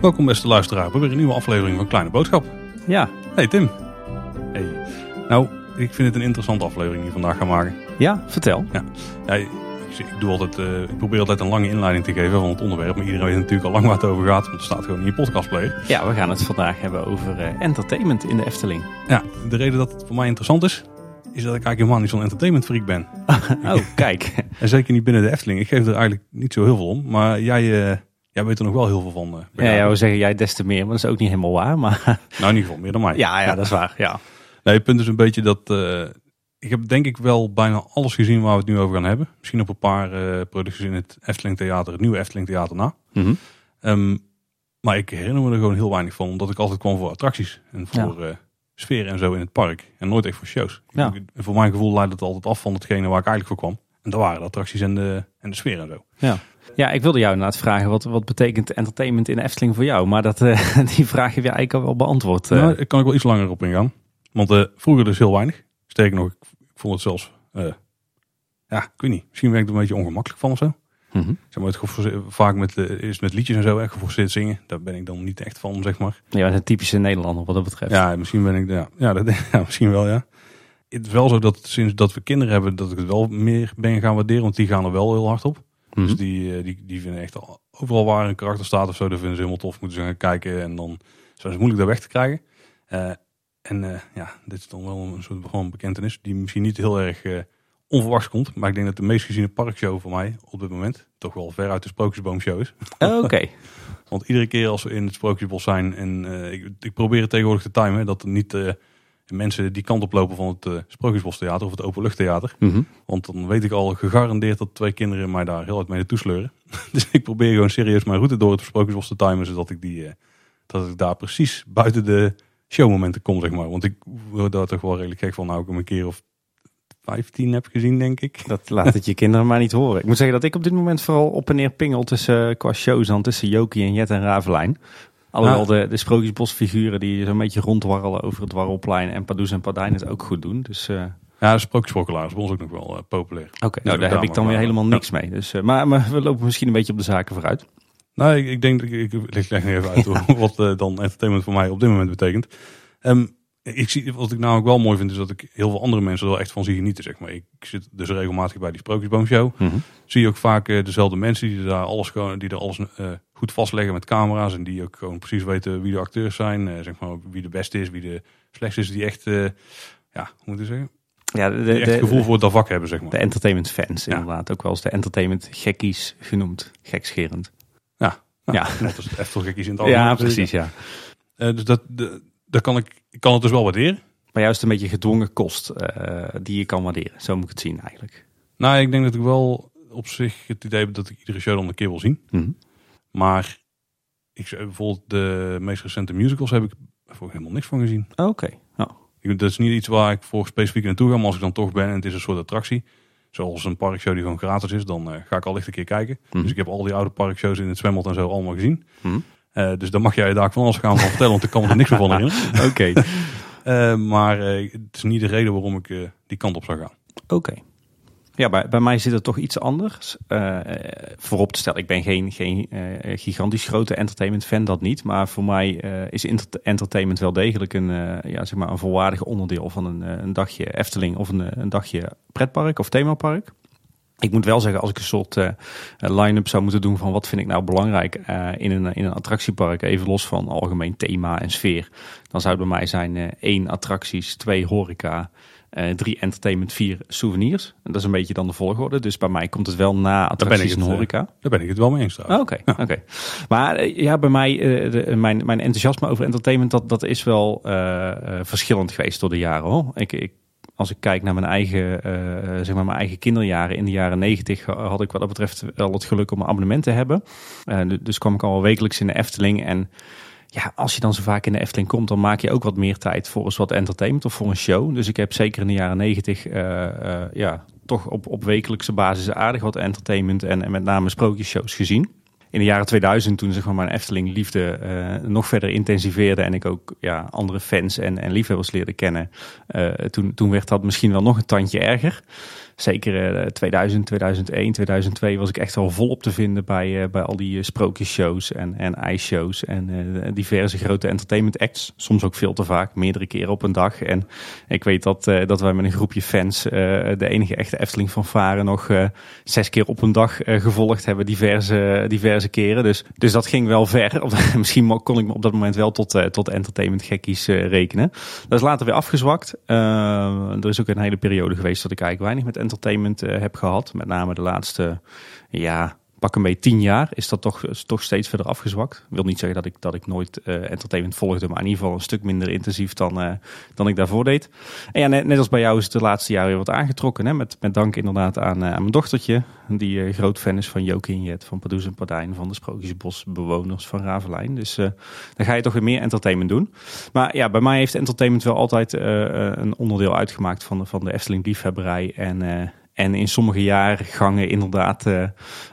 Welkom beste luisteraar bij weer een nieuwe aflevering van Kleine Boodschap. Ja, Hey Tim. Hey. Nou, ik vind het een interessante aflevering die we vandaag gaan maken. ja, vertel. Ja, ik, ik doe altijd, eh, ik probeer altijd een lange inleiding te geven van het onderwerp. Maar iedereen weet natuurlijk al lang waar het over gaat. Want het staat gewoon in je podcastplayer. Ja, we gaan het vandaag hebben over eh, entertainment in de Efteling. Ja, de reden dat het voor mij interessant is, is dat ik eigenlijk helemaal niet zo'n entertainment freak ben. Oh, kijk. En zeker niet binnen de Efteling. Ik geef er eigenlijk niet zo heel veel om. Maar jij, eh, jij weet er nog wel heel veel van. eh, Ja, wil zeggen jij des te meer, maar dat is ook niet helemaal waar. Maar Nou, in ieder geval meer dan mij. ja, ja, dat is waar. Ja. Nee, het punt is een beetje dat... eh, ik heb denk ik wel bijna alles gezien waar we het nu over gaan hebben. Misschien op een paar producties in het Efteling Theater, het nieuwe Efteling Theater na. Mhm. Ehm, maar ik herinner me er gewoon heel weinig van, omdat ik altijd kwam voor attracties. En voor sfeer en zo in het park. En nooit echt voor shows. Ja. Voor mijn gevoel leidt het altijd af van hetgene waar ik eigenlijk voor kwam. En dat waren de attracties en de, en de sfeer en zo. ja, ik wilde jou inderdaad vragen, wat, wat betekent entertainment in de Efteling voor jou? Maar dat, eh, die vraag heb je eigenlijk al wel beantwoord. eh. Nou, daar kan ik wel iets langer op ingaan. Want eh, vroeger dus heel weinig. Sterker nog, ik, vond het zelfs... ja, ik weet niet. Misschien ben ik er een beetje ongemakkelijk van of zo. Mhm. Zeg maar, het vaak met, eh, eerst met liedjes en zo, hè, geforceerd zingen. Daar ben ik dan niet echt van, zeg maar. Ja, een typische Nederlander wat dat betreft. Ja, misschien ben ik, ja, ja, dat, ja, misschien wel, ja. Het is wel zo dat sinds dat we kinderen hebben, dat ik het wel meer ben gaan waarderen. Want die gaan er wel heel hard op. Mhm. Dus die, eh, die, die vinden echt al- overal waar een karakter staat of zo, dat vinden ze helemaal tof. Moeten ze gaan kijken en dan zijn ze moeilijk daar weg te krijgen. Eh, en eh, ja, dit is dan wel een soort gewoon bekentenis die misschien niet heel erg eh, onverwachts komt. Maar ik denk dat de meest geziene parkshow voor mij op dit moment toch wel ver uit de Sprookjesboomshow is. Oh, Oké. Want iedere keer als we in het Sprookjesbos zijn en eh, ik, ik probeer het tegenwoordig te timen, dat er niet eh, mensen die kant op lopen van het eh Sprookjesbostheater of het Openluchttheater. Mhm. Want dan weet ik al gegarandeerd dat twee kinderen mij daar heel hard mee naartoe sleuren. dus ik probeer gewoon serieus mijn route door het Sprookjesbos te timen, zodat ik, die, dat ik daar precies buiten de showmomenten kom, zeg maar. Want ik word daar toch wel redelijk gek van, nou ik hem een keer of 15 heb gezien, denk ik. Dat laat het je kinderen maar niet horen. Ik moet zeggen dat ik op dit moment vooral op en neer pingel tussen, eh, qua shows dan tussen Jokie en Jet en Ravelijn. Alhoewel de, de sprookjesbosfiguren die zo'n beetje rondwarrelen over het Warrelplein en Pardoes en Pardijn het ook goed doen. Dus eh, Ja, de Sprookjesbrokkelaar is bij ons ook nog wel eh, populair. oké, nou daar heb ik dan weer helemaal ja. niks mee. Dus, eh, maar, maar we lopen misschien een beetje op de zaken vooruit. Nou, ik, ik denk, ik, ik leg, even uit hoe- wat dan entertainment voor mij op dit moment betekent. Ehm, ik zie, wat ik namelijk wel mooi vind, is dat ik heel veel andere mensen er wel echt van zie genieten, zeg maar. Ik zit dus regelmatig bij die Sprookjesboomshow. Zie je ook vaak eh, dezelfde mensen die daar alles, gewoon, die er alles eh, goed vastleggen met camera's. En die ook gewoon precies weten wie de acteurs zijn. eh, zeg maar wie de beste is, wie de slechtste is. Die echt, ja, hoe moet ik zeggen? Ja, de, Die echt de, gevoel voor dat vak hebben, zeg maar. de entertainment fans Ja. inderdaad. Ook wel eens de entertainment gekkies genoemd. Gekscherend. Ja, Ja. net als de Eftelgekkies in het algemeen. Ja, precies ja. Dus dat, de, dat kan ik, ik kan het dus wel waarderen. Maar juist een beetje gedwongen kost eh, die je kan waarderen. Zo moet ik het zien eigenlijk. Nou, ik denk dat ik wel op zich het idee heb dat ik iedere show dan een keer wil zien. Mhm. Maar ik bijvoorbeeld de meest recente musicals heb ik voor helemaal niks van gezien. Oké. Nou, Ik, dat is niet iets waar ik voor specifiek naartoe ga, maar als ik dan toch ben en het is een soort attractie, zoals een parkshow die gewoon gratis is, dan eh, ga ik al licht een keer kijken. Mhm. Dus ik heb al die oude parkshows in het zwembad en zo allemaal gezien. Mhm. Eh, dus dan mag jij daar van alles gaan van vertellen, want ik kan me er niks meer van herinneren. Oké. Eh, maar eh, het is niet de reden waarom ik die kant op zou gaan. Oké. Ja, bij, bij mij zit het toch iets anders. Voorop te stellen, ik ben geen, geen gigantisch grote entertainment fan, dat niet. Maar voor mij is entertainment wel degelijk een, ja, zeg maar een volwaardig onderdeel van een, een dagje Efteling of een, een dagje pretpark of themapark. Ik moet wel zeggen, als ik een soort eh, line-up zou moeten doen van wat vind ik nou belangrijk eh, in, een, in een attractiepark, even los van algemeen thema en sfeer, dan zou het bij mij zijn eh, één attracties, twee horeca, drie entertainment, vier souvenirs. En dat is een beetje dan de volgorde. Dus bij mij komt het wel na Daar ben ik attracties het, en horeca. Daar ben ik het wel mee eens. Oh, Oké, oké. Maar ja, bij mij, de, mijn, mijn enthousiasme over entertainment, dat, dat is wel verschillend geweest door de jaren. Hoor. Ik, ik, als ik kijk naar mijn eigen, eh, zeg maar mijn eigen kinderjaren in de jaren negentig, had ik wat dat betreft wel het geluk om een abonnement te hebben. Eh, du- dus kwam ik al wekelijks in de Efteling en ja, als je dan zo vaak in de Efteling komt, dan maak je ook wat meer tijd voor eens wat entertainment of voor een show. Dus ik heb zeker in de jaren negentig, eh, eh, ja, toch op, op wekelijkse basis aardig wat entertainment en, en met name sprookjesshows gezien. In de jaren 2000, toen zeg maar, mijn Efteling liefde eh, nog verder intensiveerde en ik ook ja, andere fans en, en liefhebbers leerde kennen, uh, toen, toen werd dat misschien wel nog een tandje erger. Zeker 2000, 2001, 2002 was ik echt al volop te vinden bij, uh, bij al die sprookjesshows en, en ijsshows en diverse grote entertainment acts. Soms ook veel te vaak, meerdere keren op een dag. En ik weet dat, dat wij met een groepje fans de enige echte Efteling fanfare nog zes keer op een dag gevolgd hebben, diverse, diverse keren. Dus, dus dat ging wel ver. Misschien kon ik me op dat moment wel tot, tot entertainment gekkies rekenen. Dat is later weer afgezwakt. Er is ook een hele periode geweest dat ik eigenlijk weinig met entertainment heb gehad. Met name de laatste ja, pak een beetje tien jaar is dat toch, toch steeds verder afgezwakt. Ik wil niet zeggen dat ik, dat ik nooit uh, entertainment volgde, maar in ieder geval een stuk minder intensief dan, uh, dan ik daarvoor deed. En ja, net, net, als bij jou is het de laatste jaren weer wat aangetrokken. Hè? Met, met dank inderdaad aan, uh, aan mijn dochtertje, die groot fan is van Jokin Jet, van Pardoes en Pardijn, van de Sprookjesbosbewoners van Ravelijn. Dus dan ga je toch weer meer entertainment doen. Maar ja, bij mij heeft entertainment wel altijd een onderdeel uitgemaakt van, van de Efteling liefhebberij en en in sommige jaargangen inderdaad uh,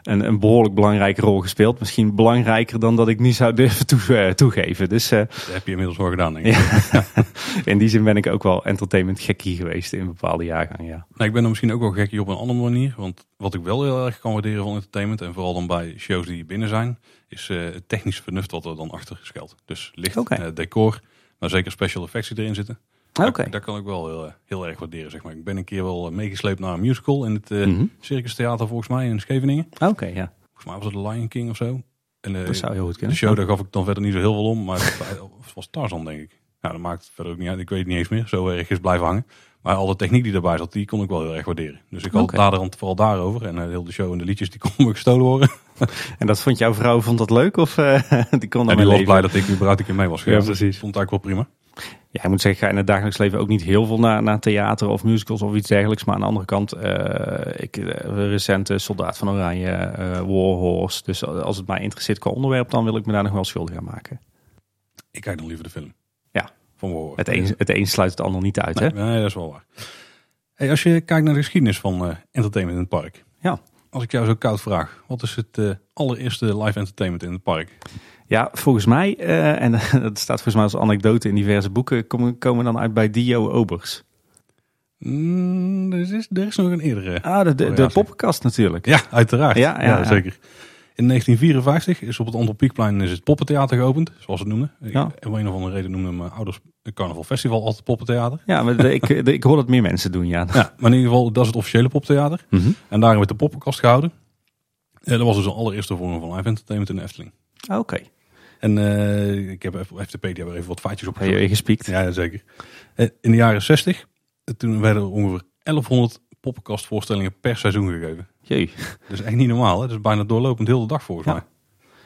een, een, behoorlijk belangrijke rol gespeeld. Misschien belangrijker dan dat ik nu zou durven toe, uh, toegeven. Dus, uh, dat heb je inmiddels wel gedaan, denk ik. Ja. in die zin ben ik ook wel entertainment gekkie geweest in bepaalde jaargangen, ja. Nou, ik ben er misschien ook wel gekkie op een andere manier. Want wat ik wel heel erg kan waarderen van entertainment... en vooral dan bij shows die binnen zijn... is het technisch vernuft wat er dan achter schuilt. Dus licht, okay. decor, maar zeker special effects die erin zitten... Oké. Daar, kan ik wel heel, heel, erg waarderen, zeg maar. Ik ben een keer wel meegesleept naar een musical in het uh, mm -hmm. Circus Theater volgens mij in Scheveningen. Oké, ja. Volgens mij was het The Lion King of zo. En, uh, dat zou heel goed kunnen. De show, daar gaf ik dan verder niet zo heel veel om, maar het was Tarzan, denk ik. Nou, dat maakt verder ook niet uit. Ik weet het niet eens meer. Zo erg is blijven hangen. Maar alle techniek die daarbij zat, die kon ik wel heel erg waarderen. Dus ik had okay. naderhand vooral daarover. En uh, heel de show en de liedjes, die konden me gestolen worden. en dat vond jouw vrouw, vond dat leuk? Of uh, die kon ja, die was blij dat ik überhaupt een keer mee was. Ja, precies. Vond het eigenlijk wel prima. Ja, ik moet zeggen, ga in het dagelijks leven ook niet heel veel naar, naar theater of musicals of iets dergelijks. Maar aan de andere kant, uh, ik recente Soldaat van Oranje, uh, Warhorse. Dus als het mij interesseert qua onderwerp, dan wil ik me daar nog wel schuldig aan maken. Ik kijk dan liever de film. Ja, van. Het een, het een sluit het ander niet uit, nee, hè? Nee, dat is wel waar. Hey, als je kijkt naar de geschiedenis van entertainment in het park. Ja. Als ik jou zo koud vraag, wat is het allereerste live entertainment in het park? Ja, volgens mij, uh, en dat staat volgens mij als anekdote in diverse boeken, komen, komen dan uit bij Dio Obers. Mm, er, is, er is nog een eerdere. Ah, de, de, de poppenkast natuurlijk. Ja, uiteraard. Ja, ja, ja, zeker. In 1954 is op het Antropiekplein is het poppentheater geopend, zoals ze het noemen. Ja. Om een of andere reden noemden mijn ouders het Carnaval Festival altijd poppentheater. Ja, maar de, ik, ik hoor dat meer mensen doen, ja. ja. Maar in ieder geval, dat is het officiële poppentheater. Mm -hmm. En daarin werd de poppenkast gehouden. En dat was dus de allereerste vorm van live entertainment in de Efteling. Oké. Okay. En uh, ik heb even, FTP, die hebben even wat feitjes op. Heb je gespiekt? Ja, zeker. In de jaren 60, toen werden er ongeveer 1100 poppenkastvoorstellingen per seizoen gegeven. Jee. Dat is echt niet normaal. Hè? Dat is bijna doorlopend heel de dag volgens ja. mij.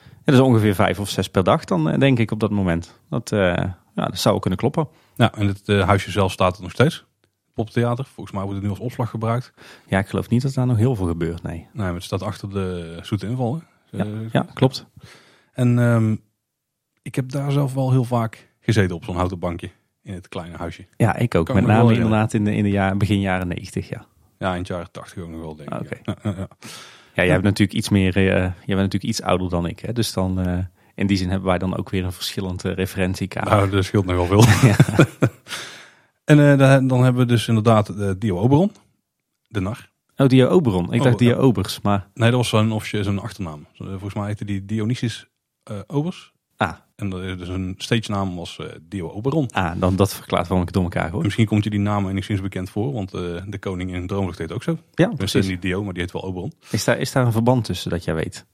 Ja, dat is ongeveer vijf of zes per dag dan, denk ik, op dat moment. Dat, uh, ja, dat zou kunnen kloppen. Ja, en het uh, huisje zelf staat er nog steeds. Poptheater. Volgens mij wordt het nu als opslag gebruikt. Ja, ik geloof niet dat daar nog heel veel gebeurt, nee. Nee, maar het staat achter de zoete inval. Ja, ja, klopt. En um, ik heb daar zelf wel heel vaak gezeten op zo'n houten bankje. In het kleine huisje. Ja, ik ook. Kan Met name inderdaad in de, in de jaar, begin jaren negentig, ja. Ja, in het jaren tachtig ook nog wel, denk ik. Oké. Ja, ja, ja. ja, jij hebt natuurlijk iets meer, uh, jij bent natuurlijk iets ouder dan ik. Hè? Dus dan, uh, in die zin hebben wij dan ook weer een verschillend uh, referentiekader. Nou, dat scheelt nogal veel. en dan hebben we dus inderdaad uh, Dio Oberon, de nar. Oh, Dio Oberon. Ik Oh, dacht Dio. Obers, maar... Nee, dat was zo'n officieel zijn achternaam. Volgens mij heette die Dionysius Obers. En dus een stage naam was uh, Dio Oberon. ah dan dat verklaart waarom ik het door elkaar hoor. Misschien komt je die naam enigszins bekend voor, want uh, de koning in Droomvlucht heet ook zo. Ja, Dus precies. niet Dio, maar die heet wel Oberon. Is daar, is daar een verband tussen dat jij weet?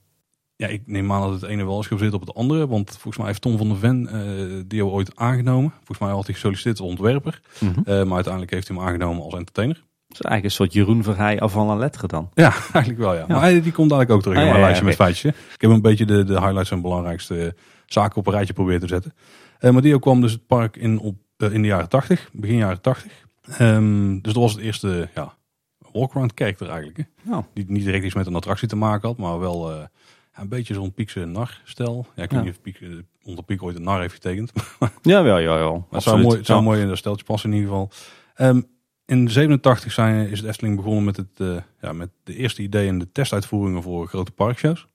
Ja, ik neem aan dat het ene wel is gebaseerd op het andere. Want volgens mij heeft Tom van der Ven uh, Dio ooit aangenomen. Volgens mij had hij gesolliciteerd als ontwerper. Mhm. Maar uiteindelijk heeft hij hem aangenomen als entertainer. Is eigenlijk een soort Jeroen Verheij avant la lettre dan. Ja, eigenlijk wel ja. Ja. Maar hij, die komt dadelijk ook terug Ah, in mijn ja, lijstje met feitjes. Ik heb een beetje de, de highlights en belangrijkste zaken op een rijtje proberen te zetten. Uh, maar Dio kwam dus het park in, op, uh, in de jaren 80, begin jaren 80. Um, dus dat was het eerste ja, walk-around character eigenlijk. Hè? Nou, Die niet direct iets met een attractie te maken had, maar wel uh, ja, een beetje zo'n Piekse nar-stel. Ja, ik weet Ja. niet of Piek, onder Piek ooit een nar heeft getekend. ja, wel, ja, wel. Maar het zou mooi, het zou mooi in dat steltje passen in ieder geval. Ehm, in 87 zijn, is het Efteling begonnen met, het, ja, met de eerste ideeën en de testuitvoeringen voor grote parkshows.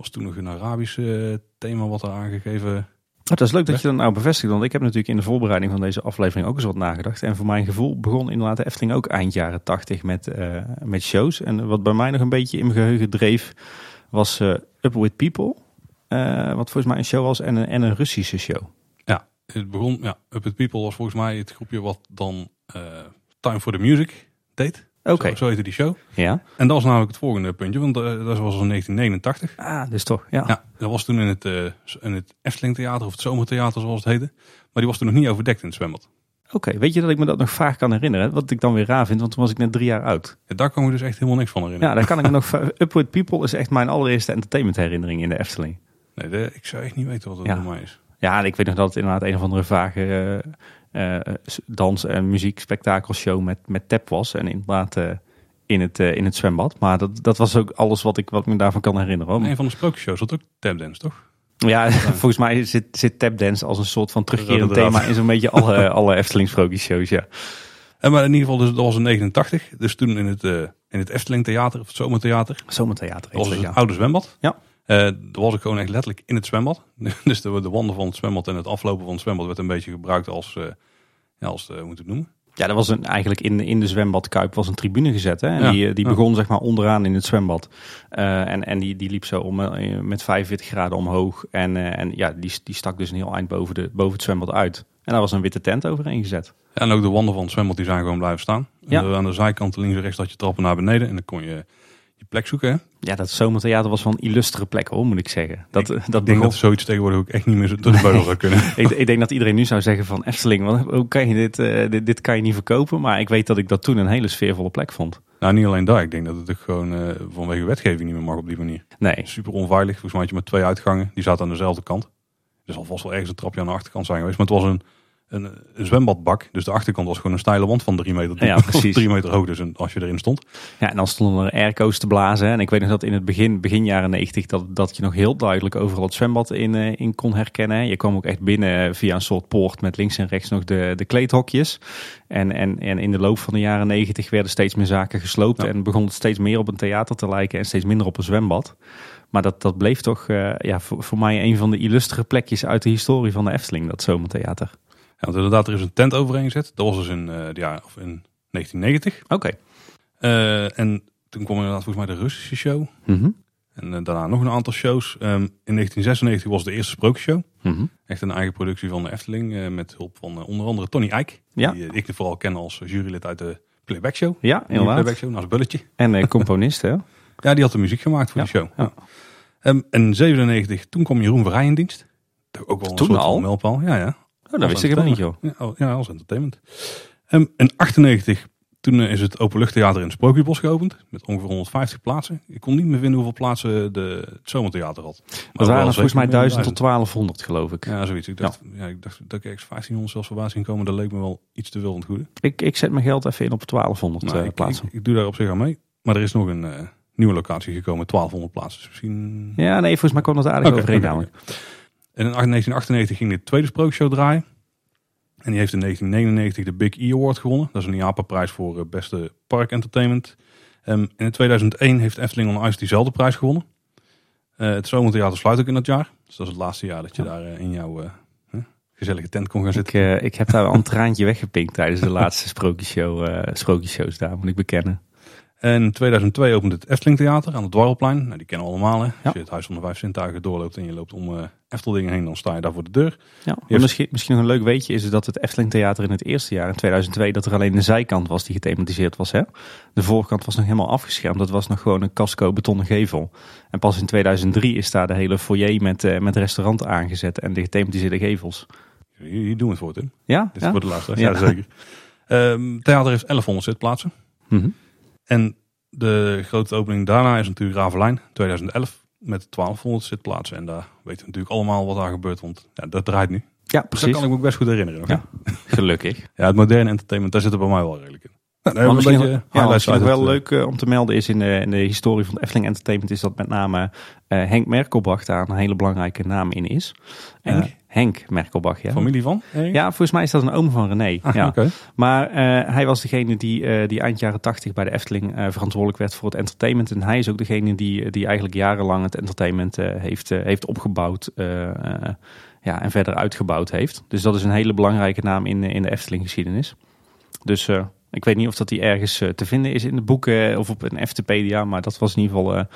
Was toen nog een Arabisch eh, thema wat er aangegeven. Oh, dat is leuk dat je dat nou bevestigt, want ik heb natuurlijk in de voorbereiding van deze aflevering ook eens wat nagedacht. En voor mijn gevoel begon inderdaad de Efteling ook eind jaren tachtig met, eh, met shows. En wat bij mij nog een beetje in mijn geheugen dreef, was eh Up With People. wat volgens mij een show was en een, en een Russische show. Ja, het begon, ja, Up It People was volgens mij het groepje wat dan Time for the Music deed. Oké, Zo, zo heette die show. ja. En dat was namelijk het volgende puntje, want eh, dat was in 1989. Ah, dus toch, ja. Ja, dat was toen in het, eh, in het Efteling Theater of het Zomertheater zoals het heette. Maar die was toen nog niet overdekt in het zwembad. Oké, weet je dat ik me dat nog vaak kan herinneren? Wat ik dan weer raar vind, want toen was ik net drie jaar oud. Ja, daar kan ik dus echt helemaal niks van Ja, herinneren. daar kan ik me nog... va- Up With People is echt mijn allereerste entertainment herinnering in de Efteling. Nee, de- ik zou echt niet weten wat het Ja. voor mij is. Ja, ik weet nog dat het inderdaad een of andere vage eh, dans- en muziekspektakelshow met, met tap was. En inderdaad eh, in, het, eh, in het zwembad. Maar dat, dat was ook alles wat ik, wat ik me daarvan kan herinneren. hoor. Een van de sprookjesshows had ook tapdance, toch? Ja, volgens mij zit, zit tapdance als een soort van terugkerend thema in zo'n beetje alle, alle Efteling sprookjesshows. Ja. En maar in ieder geval, dus, dat was in 89. Dus toen in het, eh, in het Efteling Theater, of het Zomertheater. Zomertheater. Dat was dus het oude zwembad. Ja. Eh daar was ik gewoon echt letterlijk in het zwembad. dus de, de wanden van het zwembad en het aflopen van het zwembad werd een beetje gebruikt als, eh ja, als eh, hoe moet ik het noemen? Ja, dat was een, eigenlijk in, in de zwembadkuip was een tribune gezet. Hè? En Ja. die, eh, die Ja. begon zeg maar onderaan in het zwembad. Eh, en en die, die liep zo om, eh, met 45 graden omhoog. En, eh, en ja, die, die stak dus een heel eind boven, de, boven het zwembad uit. En daar was een witte tent overheen gezet. Ja, en ook de wanden van het zwembad die zijn gewoon blijven staan. Ja. En, eh, aan de zijkant links en rechts had je trappen naar beneden. En dan kon je je plek zoeken. Hè? Ja, dat zomertheater was een illustere plek hoor, moet ik zeggen. Dat, dat Ik denk begon, dat zoiets tegenwoordig ook echt niet meer zo door de zou kunnen. ik, ik denk dat iedereen nu zou zeggen van Efteling, hoe kan je dit, eh, dit, dit kan je niet verkopen. Maar ik weet dat ik dat toen een hele sfeervolle plek vond. Nou, niet alleen daar. Ik denk dat het ook gewoon eh, vanwege wetgeving niet meer mag op die manier. Nee, Super onveilig. Volgens mij had je met twee uitgangen. Die zaten aan dezelfde kant. Er zal vast wel ergens een trapje aan de achterkant zijn geweest. Maar het was een, een, een zwembadbak. Dus de achterkant was gewoon een steile wand van drie meter diep. Ja, precies. drie meter hoog dus als je erin stond. Ja, en dan stonden er airco's te blazen. En ik weet nog dat in het begin, begin jaren 90, dat, dat je nog heel duidelijk overal het zwembad in, eh, in kon herkennen. Je kwam ook echt binnen via een soort poort met links en rechts nog de, de kleedhokjes. En, en, en in de loop van de jaren 90 werden steeds meer zaken gesloopt. Ja. En begon het steeds meer op een theater te lijken en steeds minder op een zwembad. Maar dat, dat bleef toch eh, ja, voor, voor mij een van de illustere plekjes uit de historie van de Efteling, dat zomertheater. Want inderdaad, er is een tent overheen gezet. Dat was dus in, eh, ja, of in 1990. Oké. Eh, en toen kwam inderdaad volgens mij de Russische show. Mhm. En eh, daarna nog een aantal shows. Ehm, in 1996 was de eerste sprookjesshow. Mhm. Echt een eigen productie van de Efteling. met hulp van onder andere Tony Eijk. Ja. Die eh, ik vooral ken als jurylid uit de Playback Show. Ja, inderdaad. Playback Show, naast Bulletje. En componist, hè? Ja, die had de muziek gemaakt voor Ja, die show. ja. Ehm, en 97, toen kwam Jeroen Verheij in dienst. Ook wel een Toen soort al? van. Ja, ja. Oh, dat wist ik helemaal niet, joh. Ja, oh, ja, als entertainment. Ehm, in 98, toen eh, is het Openluchttheater in het Sprookjesbos geopend. Met ongeveer 150 plaatsen. Ik kon niet meer vinden hoeveel plaatsen de, het Zomertheater had. Maar Dat waren er volgens mij zeker meer dan 1000 tot 1200, geloof ik. Ja, zoiets. Ik dacht, ja. ik dacht dat ik ergens 1500 zelfs voorbij zien komen. Dat leek me wel iets te veel van het goede. Ik, ik zet mijn geld even in op 1200 Nou, eh, plaatsen. ik, ik doe daar op zich aan mee. Maar er is nog een eh, nieuwe locatie gekomen. 1200 plaatsen. Dus misschien... ja, nee, volgens mij kwam dat aardig Oké, overeen namelijk. En in 1998 ging de tweede sprookjeshow draaien. En die heeft in 1999 de Big E Award gewonnen. Dat is een IAPA-prijs voor eh, beste park entertainment. Ehm, en in 2001 heeft Efteling on Ice diezelfde prijs gewonnen. Eh, het Zomertheater sluit ook in dat jaar. Dus dat is het laatste jaar dat je daar eh, in jouw gezellige tent kon gaan Ik, zitten. eh, ik heb daar een traantje weggepinkt tijdens de laatste sprookjeshow, sprookjesshows daar, moet ik bekennen. En in 2002 opent het Efteling Theater aan het Dwarrelplein. Nou, die kennen we allemaal. Hè? Als Ja. je het Huis van de Vijf Zintuigen doorloopt en je loopt om Efteldingen heen, dan sta je daar voor de deur. Ja, heeft- misschien, misschien nog een leuk weetje is dat het Efteling Theater in het eerste jaar, in 2002, dat er alleen de zijkant was die gethematiseerd was. Hè? De voorkant was nog helemaal afgeschermd. Dat was nog gewoon een casco betonnen gevel. En pas in 2003 is daar de hele foyer met, eh, met restaurant aangezet en de gethematiseerde gevels. Hier, doen we het voor, Tim. Ja? Dit is ja? voor de luisteraars. Ja. Ja, zeker. Ehm, theater heeft 1100 zitplaatsen. Mhm. En de grote opening daarna is natuurlijk Ravelijn 2011 met 1200 zitplaatsen. En daar weten we natuurlijk allemaal wat daar gebeurt, want ja, dat draait nu. Ja, Dus dat precies. kan ik me ook best goed herinneren. Ja. Gelukkig. Ja, het moderne entertainment, daar zit er bij mij wel redelijk in. Nou, Maar misschien, beetje ja, uit wel het, leuk eh, om te melden is in de, in de historie van Efteling Entertainment is dat met name eh, Henk Merkelbach daar een hele belangrijke naam in is. Eh, Henk? Henk Merkelbach, ja. Familie van? Ja, volgens mij is dat een oom van René. Ah, ja. Maar eh, hij was degene die, die eind jaren tachtig bij de Efteling verantwoordelijk werd voor het entertainment. En hij is ook degene die, die eigenlijk jarenlang het entertainment heeft, heeft opgebouwd ja, en verder uitgebouwd heeft. Dus dat is een hele belangrijke naam in, in de Efteling geschiedenis. Dus ik weet niet of dat die ergens te vinden is in de boeken of op een Eftepedia. Maar dat was in ieder geval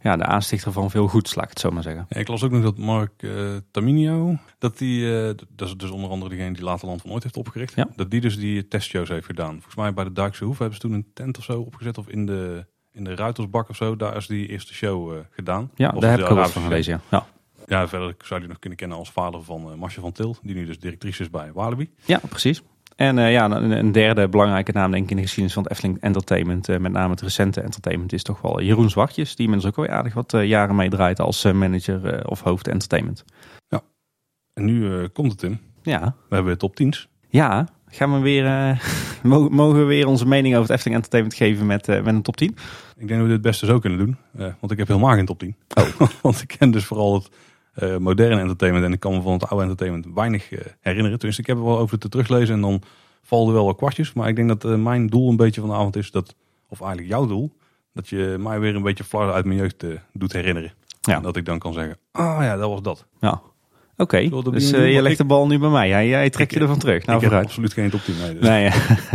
ja, de aanstichter van veel goeds, laat ik het zo maar zeggen. Ja, ik las ook nog dat Mark eh, Taminio, dat die, eh, dat is dus onder andere degene die later Land van Ooit heeft opgericht, Ja. dat die dus die testshows heeft gedaan. Volgens mij bij de Duikse Hoef hebben ze toen een tent of zo opgezet of in de, in de Ruitersbak of zo. Daar is die eerste show eh, gedaan. Ja, Of daar heb ik ook van gelezen. Ja. Ja. Ja, verder zou je nog kunnen kennen als vader van Marcia van Til, die nu dus directrice is bij Walibi. Ja, precies. En eh, ja, een, een derde belangrijke naam denk ik in de geschiedenis van het Efteling Entertainment, eh, met name het recente entertainment, is toch wel Jeroen Zwartjes, die inmiddels ook wel aardig wat eh, jaren meedraait als manager of hoofd entertainment. En nu komt het Tim. Ja, We hebben top 10's. ja. Gaan we weer, mogen we weer onze mening over het Efteling Entertainment geven met, met een top 10? Ik denk dat we dit het beste zo kunnen doen. want ik heb helemaal geen top 10. Oh. want ik ken dus vooral het eh, moderne entertainment. En ik kan me van het oude entertainment weinig eh, herinneren. Tenminste, ik heb er wel over te teruglezen. En dan vallen er wel wat kwartjes. Maar ik denk dat eh, mijn doel een beetje van de avond is dat... Of eigenlijk jouw doel. Dat je mij weer een beetje flarden uit mijn jeugd doet herinneren. Ja. En dat ik dan kan zeggen... Ah ja, dat was dat. Ja. Oké, dus eh, je legt de bal nu bij mij. Jij, jij trekt je ervan terug. Nou, ik heb absoluut geen top 10 mee. Dus. Nee,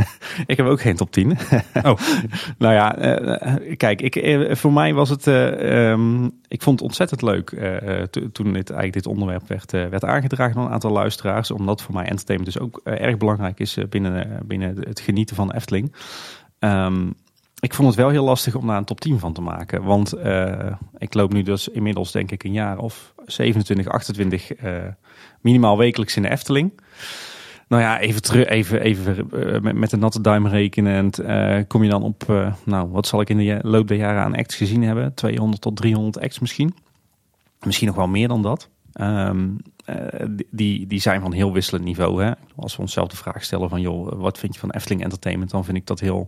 ik heb ook geen top 10. Oh, Nou ja, eh, kijk, ik, eh, voor mij was het. eh, ehm, ik vond het ontzettend leuk to- toen dit, eigenlijk dit onderwerp werd, werd aangedragen door een aantal luisteraars. Omdat voor mij entertainment dus ook erg belangrijk is binnen, binnen het genieten van de Efteling. Ehm, ik vond het wel heel lastig om daar een top 10 van te maken. Want ik loop nu dus inmiddels denk ik een jaar of 27, 28 eh, minimaal wekelijks in de Efteling. Nou ja, even, terug, even, even eh, met, de natte duim rekenend. eh, kom je dan op, nou, wat zal ik in de loop der jaren aan acts gezien hebben? 200 tot 300 acts misschien. Misschien nog wel meer dan dat. Ehm, eh, die, die zijn van heel wisselend niveau. Hè? Als we onszelf de vraag stellen van, joh, wat vind je van Efteling Entertainment? Dan vind ik dat heel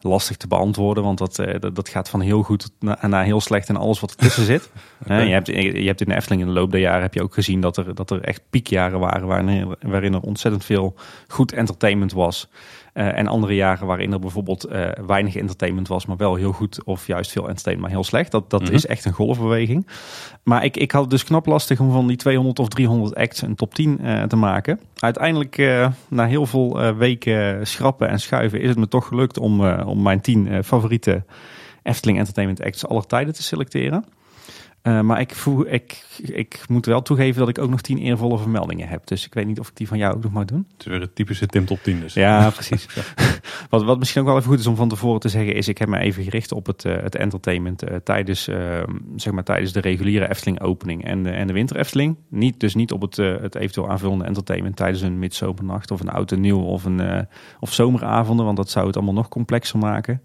lastig te beantwoorden. Want dat, eh, dat, dat gaat van heel goed naar, naar heel slecht en alles wat ertussen zit. Hè, je, hebt, je hebt in de Efteling in de loop der jaren heb je ook gezien dat er, dat er echt piekjaren waren waarin, waarin er ontzettend veel goed entertainment was. Eh, en andere jaren waarin er bijvoorbeeld eh, weinig entertainment was, maar wel heel goed of juist veel entertainment, maar heel slecht. Dat, dat Mhm. is echt een golfbeweging. Maar ik, ik had het dus knap lastig om van die 200 of 300 acts een top 10 eh, te maken. Uiteindelijk, na heel veel weken schrappen en schuiven, is het me toch gelukt om, om mijn 10 eh, favoriete Efteling Entertainment acts aller tijden te selecteren. Eh, maar ik, voel, ik, ik moet wel toegeven dat ik ook nog 10 eervolle vermeldingen heb. Dus ik weet niet of ik die van jou ook nog mag doen. het is weer het typische Tim top 10 dus. Ja, precies. wat, wat misschien ook wel even goed is om van tevoren te zeggen, is ik heb me even gericht op het, eh, het entertainment eh, tijdens, eh, zeg maar, tijdens de reguliere Efteling opening en de, en de winter Efteling. Niet, dus niet op het, het eventueel aanvullende entertainment tijdens een midzomernacht of een oud en nieuw of, een, of zomeravonden, want dat zou het allemaal nog complexer maken.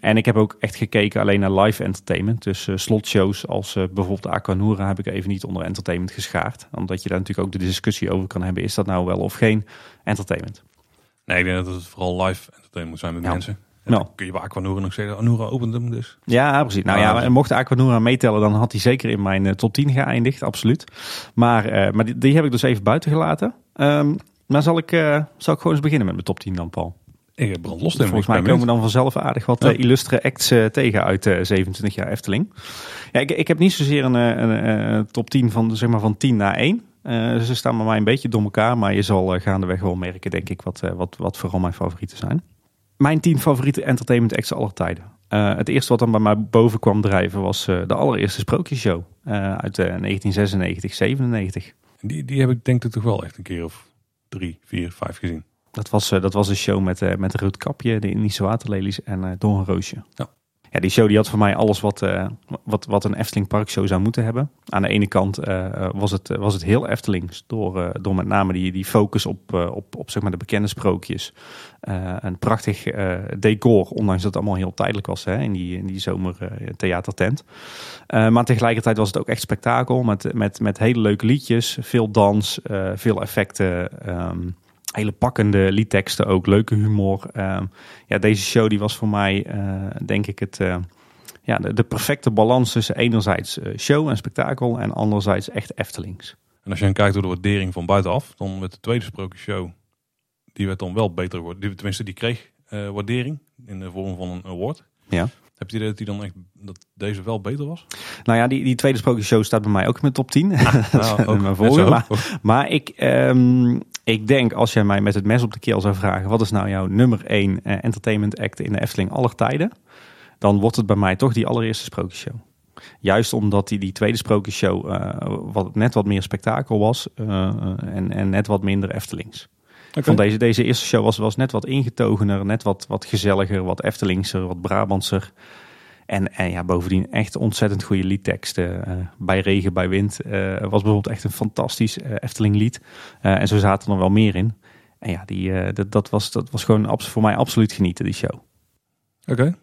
En ik heb ook echt gekeken alleen naar live entertainment. Dus eh, slotshows als eh, bijvoorbeeld Aquanura heb ik even niet onder entertainment geschaard. Omdat je daar natuurlijk ook de discussie over kan hebben. Is dat nou wel of geen entertainment? Nee, ik denk dat het vooral live entertainment moet zijn met Ja. mensen. En Nou. kun je bij Aquanura nog zeggen, Anura opent hem dus. Ja, precies. Nou ja, Ja. mocht de Aquanura meetellen, dan had hij zeker in mijn eh, top 10 geëindigd. Absoluut. Maar, maar die, die heb ik dus even buiten gelaten. Ehm, maar zal ik, zal ik gewoon eens beginnen met mijn top 10 dan, Paul? Ik heb brand los. Volgens mij komen we dan vanzelf aardig wat Ja. eh, illustre acts eh, tegen uit eh 27 jaar Efteling. Ja, ik, ik heb niet zozeer een, een, eh, top 10 van, zeg maar van 10 naar 1. Eh, ze staan bij mij een beetje door elkaar, maar je zal gaandeweg wel merken, denk ik, wat, wat, wat vooral mijn favorieten zijn. Mijn 10 favoriete entertainment acts aller tijden. Het eerste wat dan bij mij boven kwam drijven was de allereerste sprookjesshow eh, uit eh, 1996, 97. Die, die heb ik denk ik toch wel echt een keer of drie, vier, vijf gezien. Dat was, eh, dat was een show met, eh met Roodkapje, de Indische waterlelies en eh Doornroosje. Ja. Ja, die show die had voor mij alles wat, wat, wat een Efteling parkshow zou moeten hebben. Aan de ene kant was, het, was het heel Eftelings. Door, door met name die, die focus op, op, op zeg maar de bekende sprookjes. Een prachtig decor, ondanks dat het allemaal heel tijdelijk was hè, in die, in die zomer theatertent. Eh, maar tegelijkertijd was het ook echt spektakel met, met, met hele leuke liedjes. Veel dans, veel effecten. ehm, hele pakkende liedteksten ook, leuke humor. Ehm, ja, deze show die was voor mij, eh, denk ik, het, eh, ja, de, de perfecte balans tussen enerzijds eh, show en spektakel en anderzijds echt Eftelings. En als je dan kijkt door de waardering van buitenaf, dan met de tweede sprookjeshow, die werd dan wel beter geworden. Die- Tenminste, die kreeg waardering in de vorm van een award. Ja. Heb je het idee dat die dan echt dat deze wel beter was? Nou ja, die, die tweede sprookjeshow staat bij mij ook in mijn top 10. Nou, mijn maar, maar ik, ehm, ik denk als jij mij met het mes op de keel zou vragen... wat is nou jouw nummer 1 entertainment act in de Efteling aller tijden... dan wordt het bij mij toch die allereerste sprookjeshow. Juist omdat die, die tweede sprookjeshow eh, wat, net wat meer spektakel was... eh, en, en net wat minder Eftelings. Van deze, deze eerste show was, was net wat ingetogener, net wat, wat gezelliger, wat Eftelingser, wat Brabantser. En, en ja, bovendien echt ontzettend goede liedteksten. Eh, bij regen, bij wind eh, was bijvoorbeeld echt een fantastisch eh, Efteling lied. Eh, en zo zaten er wel meer in. En ja, die, dat, dat, was, dat was gewoon voor mij absoluut genieten, die show. Oké.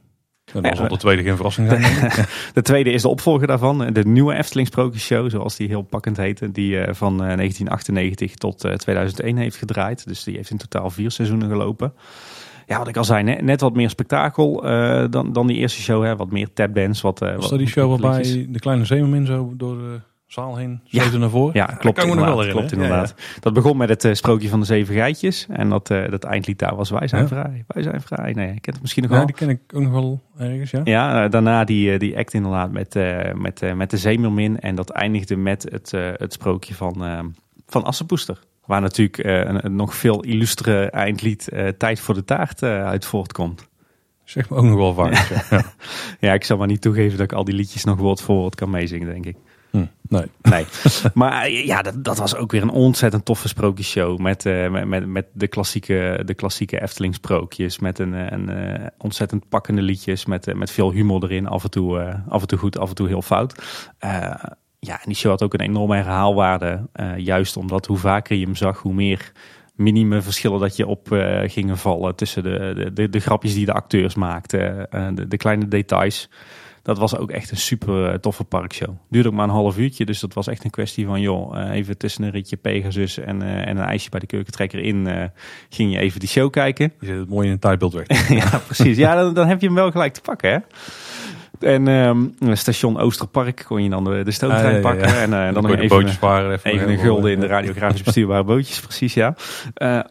En dan Ja, zal de tweede geen verrassing zijn. De tweede is de opvolger daarvan, de nieuwe Efteling Sprookjesshow, zoals die heel pakkend heette. Die eh, van eh, 1998 tot eh, 2001 heeft gedraaid. Dus die heeft in totaal vier seizoenen gelopen. Ja, wat ik al zei, net, net wat meer spektakel eh, dan, dan die eerste show. Hè. Wat meer tapdance. Wat, eh, Was dat die show waarbij de kleine zeemermin zo door de zaal heen Ja. naar voren? Ja, Dat klopt ik wel inderdaad. Klopt inderdaad. Dat begon met het eh, sprookje van de zeven geitjes. En dat, eh, dat eindlied daar was wij zijn Ja. vrij, wij zijn vrij. Nee, je kent het misschien nog Ja, wel. die ken ik ook nog wel ergens, ja. Ja, eh, daarna die, die act inderdaad met, met, met de zeemermin. En dat eindigde met het, het sprookje van, van Assepoester. Waar natuurlijk een, een nog veel illustere eindlied Tijd voor de taart uit voortkomt. Zeg me ook nog wel vaak. Ja, ik zal maar niet toegeven dat ik al die liedjes nog woord voor woord kan meezingen, denk ik. Nee. Nee, maar eh, ja, dat, dat was ook weer een ontzettend toffe sprookjesshow. Met, eh, met, met, met de klassieke, de klassieke Efteling sprookjes. Met een, eh, een eh, ontzettend pakkende liedjes. Met, met veel humor erin. Af en, toe, af en toe goed, af en toe heel fout. Ja, en die show had ook een enorme herhaalwaarde. juist omdat hoe vaker je hem zag, hoe meer minime verschillen dat je op gingen vallen. Tussen de, de, de, grapjes die de acteurs maakten. de kleine details. Dat was ook echt een super eh, toffe parkshow. Duurde ook maar een half uurtje, dus dat was echt een kwestie van... joh, eh, even tussen een ritje Pegasus en, eh, en een ijsje bij de keukentrekker in... ging je even die show kijken. Je zet het mooi in een tijdbeeld weg. ja, precies. Ja, dan, dan heb je hem wel gelijk te pakken, hè? En ehm, station Oosterpark kon je dan de, de stoomtrein Ah, ja, ja, ja. pakken. En dan nog even, bootjes varen. Even, even een gulden in de radiografisch bestuurbare bootjes, precies, ja.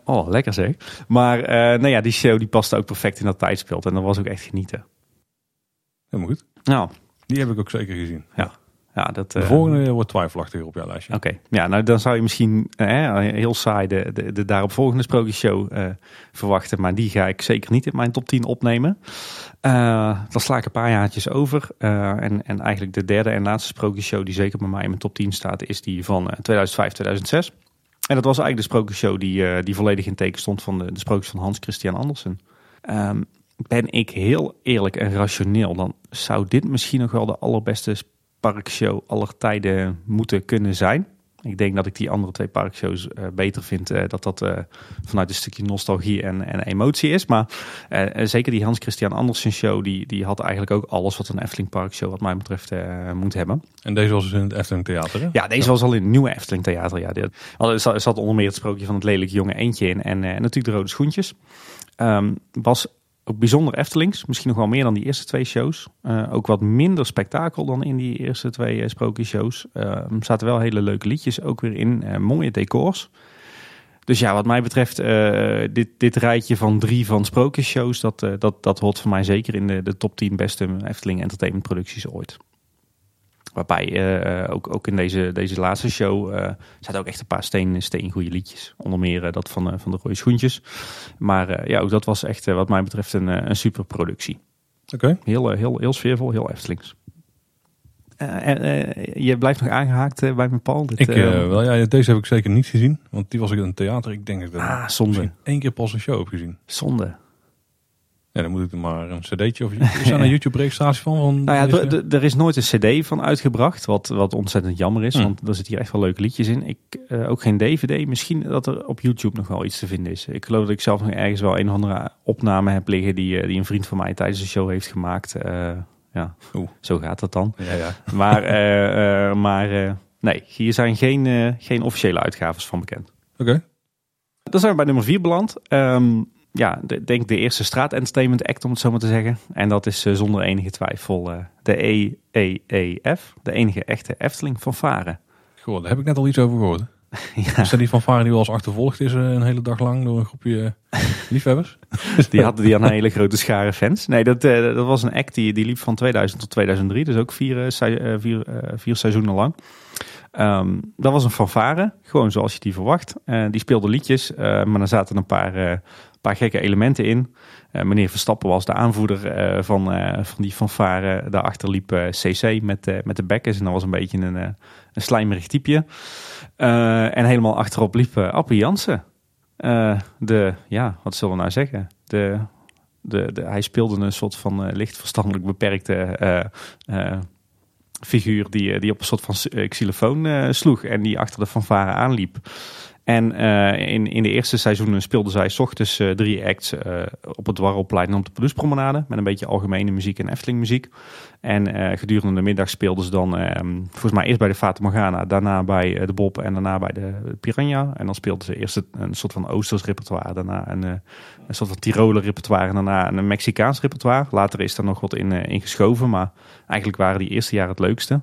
Oh, lekker zeg. Maar eh nou ja, die show die paste ook perfect in dat tijdsbeeld. En dat was ook echt genieten. Helemaal goed. Nou, Die heb ik ook zeker gezien. ja, dat... De eh, volgende wordt twijfelachtiger op jouw lijstje. Oké, ja, nou dan zou je misschien eh, heel saai de, de, de daaropvolgende sprookjesshow eh verwachten. Maar die ga ik zeker niet in mijn top 10 opnemen. Eh, dan sla ik een paar jaartjes over. En, en eigenlijk de derde en laatste sprookjesshow die zeker bij mij in mijn top 10 staat, is die van eh, 2005, 2006. En dat was eigenlijk de sprookjesshow die, die volledig in teken stond van de, de sprookjes van Hans Christian Andersen. Ehm, ben ik heel eerlijk en rationeel, dan zou dit misschien nog wel de allerbeste parkshow aller tijden moeten kunnen zijn. Ik denk dat ik die andere twee parkshows eh, beter vind. eh, dat dat eh, vanuit een stukje nostalgie en, en emotie is. Maar zeker die Hans Christian Andersen show, die, die had eigenlijk ook alles wat een Efteling parkshow wat mij betreft moet hebben. En deze was dus in het Efteling Theater, hè? Ja, deze was al in het nieuwe Efteling Theater. Ja, er zat- er onder meer het sprookje van het lelijke jonge eentje in. En, en natuurlijk de rode schoentjes. Ehm, was ook bijzonder Eftelings. Misschien nog wel meer dan die eerste twee shows. Eh, ook wat minder spektakel dan in die eerste twee uh, sprookjeshows. Er zaten wel hele leuke liedjes ook weer in. eh, mooie decors. Dus ja, wat mij betreft, eh, dit, dit rijtje van drie van sprookjesshows, dat, eh, dat, dat hoort voor mij zeker in de, de top 10 beste Efteling Entertainment producties ooit. Waarbij eh, ook, ook in deze, deze laatste show eh zaten ook echt een paar steen, steen goede liedjes. Onder meer eh, dat van, eh, van de rode schoentjes. Maar eh, ja, ook dat was echt eh, wat mij betreft een, eh, een super productie. Oké. Heel, eh, heel, heel sfeervol, heel Eftelings. Eh, eh, eh, je blijft nog aangehaakt eh, bij mijn Paul. Dit, Ik, eh, eh, wel, ja, deze heb ik zeker niet gezien. Want die was ik in het theater. Ik denk dat ik ah, zonde. één keer pas een show heb gezien. Zonde. Ja, dan moet ik er maar een cd'tje of is daar een YouTube-registratie van? van Nou ja, er is nooit een cd van uitgebracht, wat, wat ontzettend jammer is, Hmm. want er zitten hier echt wel leuke liedjes in. Ik, eh, ook geen dvd, misschien dat er op YouTube nog wel iets te vinden is. Ik geloof dat ik zelf nog ergens wel een of andere opname heb liggen die, eh, die een vriend van mij tijdens de show heeft gemaakt. Eh, ja, Oeh. zo gaat dat dan. Ja, ja. Maar, maar nee, hier zijn geen, geen officiële uitgaves van bekend. Oké. Dan zijn we bij nummer 4 beland. Ehm, ja, de, denk de eerste straat-entertainment act, om het zo maar te zeggen. En dat is eh, zonder enige twijfel uh, de EEEF, de enige echte Efteling fanfare. Goh, daar heb ik net al iets over gehoord. ja. Is dat die fanfare die wel eens achtervolgd is een hele dag lang door een groepje liefhebbers? die hadden die aan een hele grote schare fans. Nee, dat, dat was een act die, die liep van 2000 tot 2003, dus ook vier, vier, vier seizoenen lang. Um, dat was een fanfare, gewoon zoals je die verwacht. Die speelde liedjes, maar er zaten een paar, paar gekke elementen in. meneer Verstappen was de aanvoerder van, van die fanfare. Daarachter liep CC met, met de bekkers en dat was een beetje een, een slijmerig typeje. en helemaal achterop liep Appie Jansen. de, ja, wat zullen we nou zeggen? De, de, de, hij speelde een soort van licht verstandelijk beperkte figuur die, eh, die op een soort van eh, xylofoon uh, sloeg en die achter de fanfare aanliep. En uh, in, in de eerste seizoenen speelden zij s ochtends uh, drie acts uh, op het Dwarrelplein op de Pluspromenade. Met een beetje algemene muziek en Efteling muziek. En gedurende de middag speelden ze dan ehm, volgens mij eerst bij de Fata Morgana. Daarna bij de Bob en daarna bij de Piranha. En dan speelden ze eerst een soort van Oosters repertoire. Daarna een, een soort van Tiroler repertoire. En daarna een Mexicaans repertoire. Later is er nog wat in, geschoven. Maar eigenlijk waren die eerste jaar het leukste.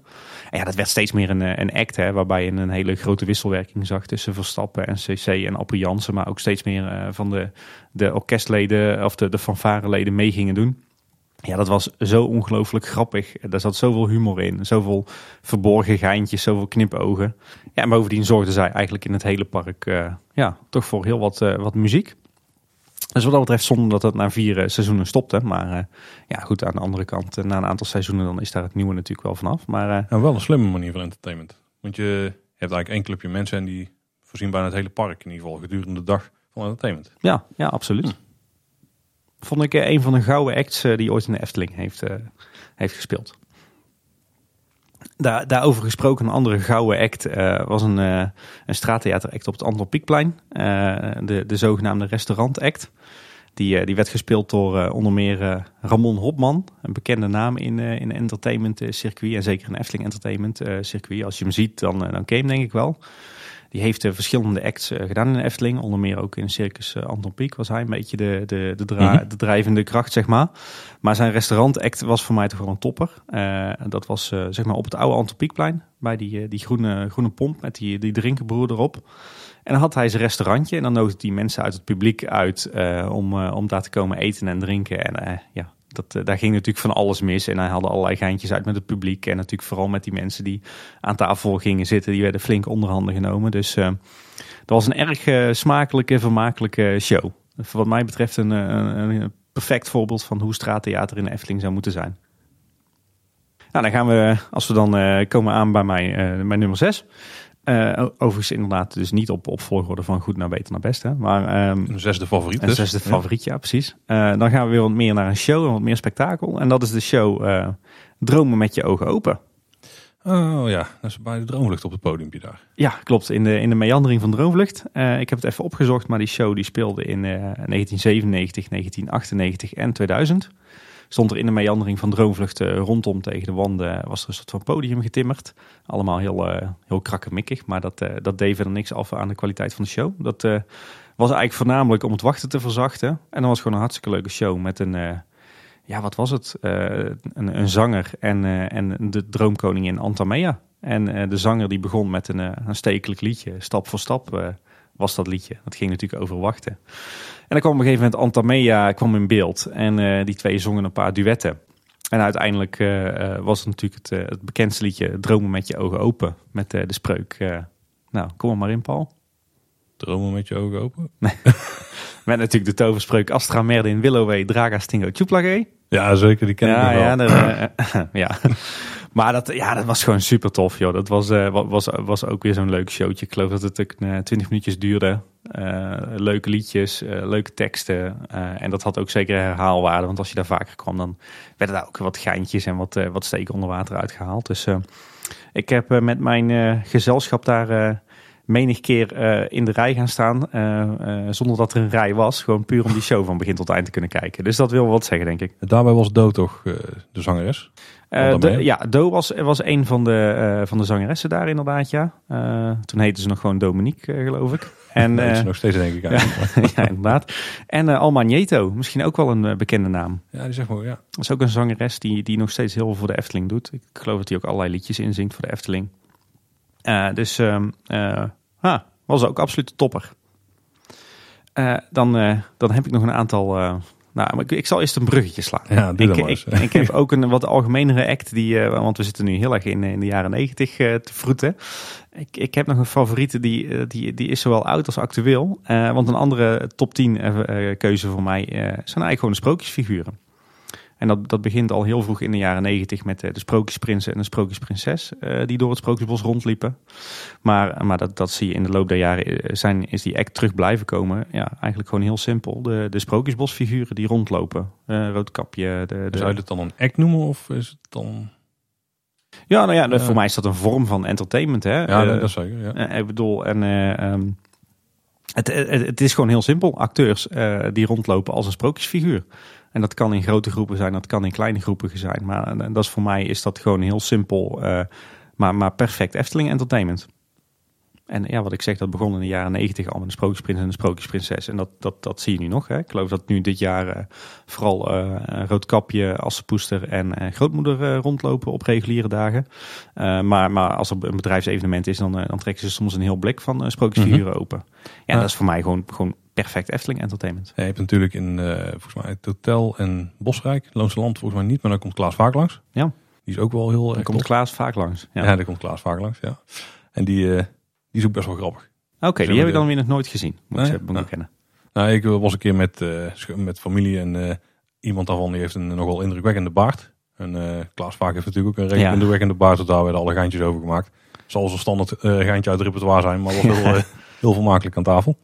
En ja, dat werd steeds meer een, een act. Hè, waarbij je een hele grote wisselwerking zag tussen Verstappen en CC en Appel maar ook steeds meer van de, de orkestleden of de, de fanfareleden mee gingen doen. Ja, dat was zo ongelooflijk grappig. Daar zat zoveel humor in, zoveel verborgen geintjes, zoveel knipogen. Ja, en bovendien zorgden zij eigenlijk in het hele park uh, ja, toch voor heel wat, uh, wat muziek. Dus wat dat betreft zonde dat het na vier seizoenen stopte. Maar ja, goed, aan de andere kant, na een aantal seizoenen dan is daar het nieuwe natuurlijk wel vanaf. Maar, en wel een slimme manier van entertainment. Want je hebt eigenlijk één clubje mensen en die voorzien bijna het hele park in ieder geval gedurende de dag van entertainment. Ja, ja absoluut. Hm. Vond ik eh, een van de gouden acts eh, die ooit in de Efteling heeft, uh, heeft gespeeld. Daar, daarover gesproken, een andere gouden act uh, was een, uh, een straattheateract op het Anton Pieckplein. Uh, de, de zogenaamde restaurant-act. Die, die werd gespeeld door onder meer Ramon Hopman, een bekende naam in, in entertainment circuit. En zeker in Efteling entertainment circuit. Als je hem ziet, dan, dan ken denk ik wel. Die heeft uh, verschillende acts uh, gedaan in de Efteling. Onder meer ook in Circus uh, Anton Pieck was hij een beetje de, de, de, dra mhm. de drijvende kracht, zeg maar. Maar zijn restaurant-act was voor mij toch wel een topper. dat was zeg maar op het oude Anton Pieckplein. Bij die, die groene, groene pomp met die, die drinkenbroer erop. En dan had hij zijn restaurantje. En dan nodigde hij mensen uit het publiek uit om, om daar te komen eten en drinken. En ja, dat, eh, daar ging natuurlijk van alles mis. En hij haalde allerlei geintjes uit met het publiek. En natuurlijk vooral met die mensen die aan tafel gingen zitten. Die werden flink onderhanden genomen. Dus uh, dat was een erg uh, smakelijke, vermakelijke show. Wat mij betreft een, een, perfect voorbeeld van hoe straattheater in de Efteling zou moeten zijn. Nou, dan gaan we, als we dan komen aan bij mijn nummer 6. Uh, overigens inderdaad dus niet op, op volgorde van goed naar beter naar best. Hè? Maar, um, een zesde favoriet Een dus. zesde favoriet, ja precies. Uh, dan gaan we weer wat meer naar een show en wat meer spektakel. En dat is de show uh, Dromen met je ogen open. Oh ja, dat is bij de Droomvlucht op het podiumpje daar. Ja, klopt. In de, in de meandering van Droomvlucht. ik heb het even opgezocht, maar die show die speelde in 1997, 1998 en 2000 stond er in de meandering van droomvluchten rondom tegen de wanden, was er een soort van podium getimmerd. Allemaal heel, uh, heel krakkemikkig, maar dat, uh, dat deed verder niks af aan de kwaliteit van de show. Dat uh, was eigenlijk voornamelijk om het wachten te verzachten. En dan was gewoon een hartstikke leuke show met een, ja wat was het, een, een, zanger en, en de droomkoningin Antamea. En de zanger die begon met een, een stekelijk liedje, stap voor stap was dat liedje. Dat ging natuurlijk over wachten. En dan kwam op een gegeven moment Antamea kwam in beeld. En uh, die twee zongen een paar duetten. En uiteindelijk uh, was het natuurlijk het, het, bekendste liedje Dromen met je ogen open. Met de spreuk. nou, kom er maar in, Paul. Dromen met je ogen open? met natuurlijk de toverspreuk Astra Merdin Willoway Draga Stingo Tjuplage. Ja, zeker. Die ken ja, ik ja, wel. ja. Maar dat, ja, dat was gewoon super tof, joh. Dat was, uh, was, was ook weer zo'n leuk showtje. Ik geloof dat het uh, 20 minuutjes duurde. Uh, leuke liedjes, eh, leuke teksten. en dat had ook zeker herhaalwaarde. Want als je daar vaker kwam, dan werden daar ook wat geintjes en wat, wat steken onder water uitgehaald. Dus ik heb met mijn gezelschap daar menig keer in de rij gaan staan. zonder dat er een rij was. Gewoon puur om die show van begin tot eind te kunnen kijken. Dus dat wil wat zeggen, denk ik. Daarbij was Do toch de zangeres? Uh, de, ja, Do was, was een van de, uh, van de zangeressen daar inderdaad, ja. Uh, toen heette ze nog gewoon Dominique, geloof ik. En, dat is eh, nog steeds denk ik. ja, eigenlijk. ja, inderdaad. En eh, Alma Nieto, misschien ook wel een eh, bekende naam. Ja, die zeg maar, ja. Dat is ook een zangeres die, die nog steeds heel veel voor de Efteling doet. Ik geloof dat hij ook allerlei liedjes inzingt voor de Efteling. Eh, dus ehm eh, was ook absoluut topper. Eh, dan, eh, dan heb ik nog een aantal... eh, nou, maar ik, ik zal eerst een bruggetje slaan. Ja, doe ik, maar ik, eens. ik heb ook een wat algemenere act, die, eh, want we zitten nu heel erg in, in de jaren negentig eh, te vroeten. Ik, ik heb nog een favoriete, die, eh, die, die is zowel oud als actueel. Eh, want een andere top 10 eh, eh, keuze voor mij eh, zijn eigenlijk gewoon de sprookjesfiguren. En dat, dat begint al heel vroeg in de jaren negentig met eh, de sprookjesprinsen en de sprookjesprinses. eh, die door het sprookjesbos rondliepen. Maar, maar dat, dat zie je in de loop der jaren eh, zijn, is die act terug blijven komen. Ja, eigenlijk gewoon heel simpel. De, de sprookjesbosfiguren die rondlopen. Roodkapje. De, de, Dus zou je het dan een act noemen of is het dan... Ja, nou ja, voor mij is dat een vorm van entertainment. Hè? Ja, dat is zeker. Ja. ik bedoel, en, eh, ehm, het, het, het is gewoon heel simpel. Acteurs die rondlopen als een sprookjesfiguur. En dat kan in grote groepen zijn, dat kan in kleine groepen zijn. Maar eh, dat is voor mij is dat gewoon heel simpel, eh, maar, maar perfect Efteling entertainment. En ja, wat ik zeg, dat begon in de jaren negentig al met de Sprookjesprins en de Sprookjesprinses. En dat, dat, dat zie je nu nog. Hè? Ik geloof dat nu dit jaar eh, vooral eh Roodkapje, Assepoester en eh, Grootmoeder rondlopen op reguliere dagen. Maar, maar als er een bedrijfsevenement is, dan, dan trekken ze soms een heel blik van sprookjesfiguren open. Ja, Ja. dat is voor mij gewoon, gewoon perfect Efteling entertainment. Ja, je hebt natuurlijk in volgens mij het Hotel en Bosrijk, Loonse Land volgens mij niet, maar dan komt Klaas vaak langs. Ja. Die is ook wel heel Dan erg komt. Klaas vaak langs. Ja. Ja, daar komt Klaas vaak langs, ja. En die, die is ook best wel grappig. Oké, die heb ik dan weer nog nooit gezien. Moet ik Nee? zeggen, moet ik Nou. bekennen. Nou, ik was een keer met, eh, met familie en eh, iemand daarvan die heeft een nogal indrukwekkende baard. En eh, Klaas Vaak heeft natuurlijk ook een redelijk Ja. indrukwekkende baard, dus daar werden alle geintjes over gemaakt. Zal zo'n standaard eh geintje uit het repertoire zijn, maar wel heel, eh, heel vermakelijk aan tafel.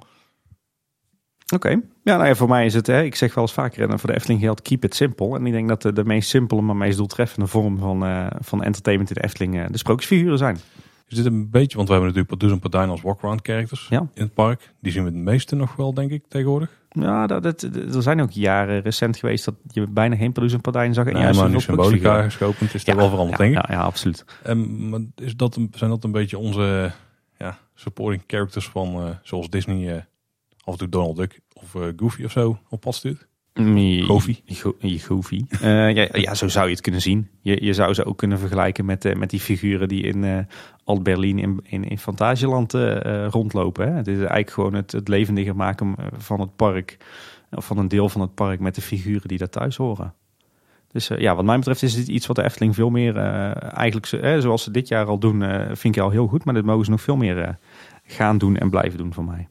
Oké. Ja, nou ja, voor mij is het, hè, ik zeg wel eens vaker, en voor de Efteling geldt keep it simple. En ik denk dat de, de meest simpele, maar meest doeltreffende vorm van, eh, van entertainment in de Efteling eh, de sprookjesfiguren zijn. Is dit een beetje, want we hebben natuurlijk Pardoes en Pardijn als walk-around characters Ja. in het park. Die zien we het meeste nog wel, denk ik, tegenwoordig. Ja, dat, dat, er zijn ook jaren recent geweest dat je bijna geen Pardoes en Pardijn zag. En Nee, juist maar nu symbolica geschopend is Ja, dat wel veranderd, ja, denk ik. Ja, ja, absoluut. En, maar is dat een, zijn dat een beetje onze ja, supporting characters van, eh, zoals Disney eh, af en toe Donald Duck of eh, Goofy of zo op pad stuurt? Goofy. Go- Je Goofy. Eh, ja, ja, zo zou je het kunnen zien. Je, je zou ze ook kunnen vergelijken met, eh, met die figuren die in eh Alt-Berlin in, in, in Fantasieland rondlopen. Hè. Het is eigenlijk gewoon het, het levendiger maken van het park. Of van een deel van het park met de figuren die daar thuis horen. Dus ja, wat mij betreft is dit iets wat de Efteling veel meer eigenlijk, zo- zoals ze dit jaar al doen, vind ik al heel goed. Maar dit mogen ze nog veel meer gaan doen en blijven doen voor mij.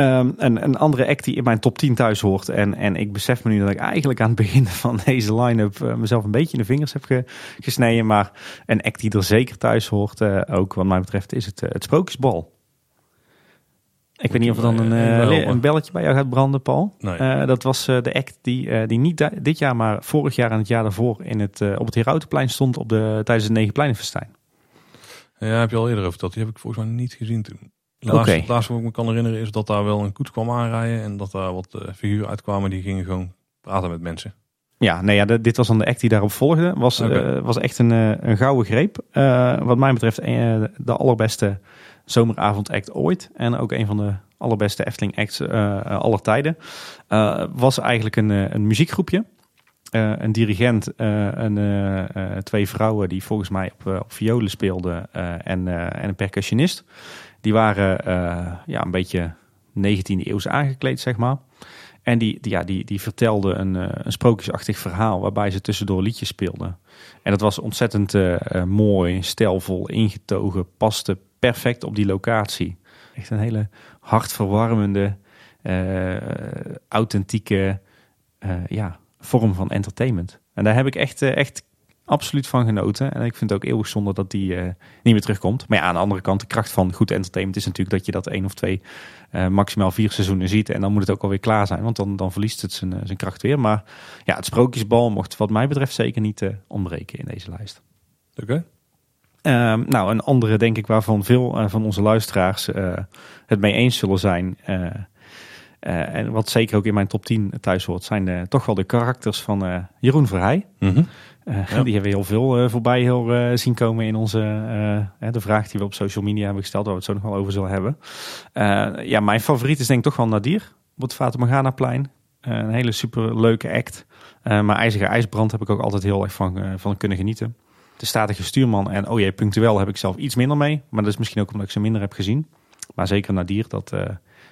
Ehm, een, een andere act die in mijn top 10 thuis hoort. En, en ik besef me nu dat ik eigenlijk aan het begin van deze line-up eh, mezelf een beetje in de vingers heb ge- gesneden. Maar een act die er zeker thuis hoort, eh, ook wat mij betreft, is het, eh, het Sprookjesbal. Ik weet niet of er dan een, een belletje bij jou gaat branden, Paul. Nee. Dat was de act die, die niet dit jaar, maar vorig jaar en het jaar daarvoor in het, op het Herautenplein stond op de, tijdens het Negenpleinenfestijn. Ja, heb je al eerder over verteld. Die heb ik volgens mij niet gezien toen. Het laatste, wat ik me kan herinneren is dat daar wel een koets kwam aanrijden. En dat daar wat eh, figuren uitkwamen die gingen gewoon praten met mensen. Ja, nee, ja, de- dit was dan de act die daarop volgde. Was, eh, was echt een, eh, een gouden greep. Wat mij betreft de allerbeste zomeravondact ooit. En ook een van de allerbeste Efteling acts aller tijden. Was eigenlijk een, een muziekgroepje. Een dirigent, twee vrouwen die volgens mij op, op violen speelden en, en een percussionist. Die waren eh, ja, een beetje 19e eeuws aangekleed, zeg maar. En die, die, ja, die, die vertelde een, eh, een sprookjesachtig verhaal waarbij ze tussendoor liedjes speelden. En dat was ontzettend eh, mooi, stijlvol, ingetogen, paste perfect op die locatie. Echt een hele hartverwarmende, authentieke ja, vorm van entertainment. En daar heb ik echt, echt absoluut van genoten. En ik vind het ook eeuwig zonde dat die eh, niet meer terugkomt. Maar ja, aan de andere kant, de kracht van goed entertainment is natuurlijk dat je dat één of twee, eh, maximaal vier seizoenen ziet. En dan moet het ook alweer klaar zijn, want dan, dan verliest het zijn, eh, zijn kracht weer. Maar ja, het sprookjesbal mocht wat mij betreft zeker niet ontbreken in deze lijst. Oké. Ehm, nou, een andere denk ik waarvan veel van onze luisteraars het mee eens zullen zijn. en wat zeker ook in mijn top 10 thuis hoort, zijn de, toch wel de karakters van Jeroen Verheij. Mhm. Eh. Die hebben we heel veel eh, voorbij heel, eh, zien komen in onze de vraag die we op social media hebben gesteld, waar we het zo nog wel over zullen hebben. Ja, mijn favoriet is denk ik toch wel Nadir op het Fata Morgana-plein. Eh, een hele super leuke act. Maar IJzige IJsbrand heb ik ook altijd heel erg van, van kunnen genieten. De statige stuurman en oh punctueel heb ik zelf iets minder mee. Maar dat is misschien ook omdat ik ze minder heb gezien. Maar zeker Nadir, dat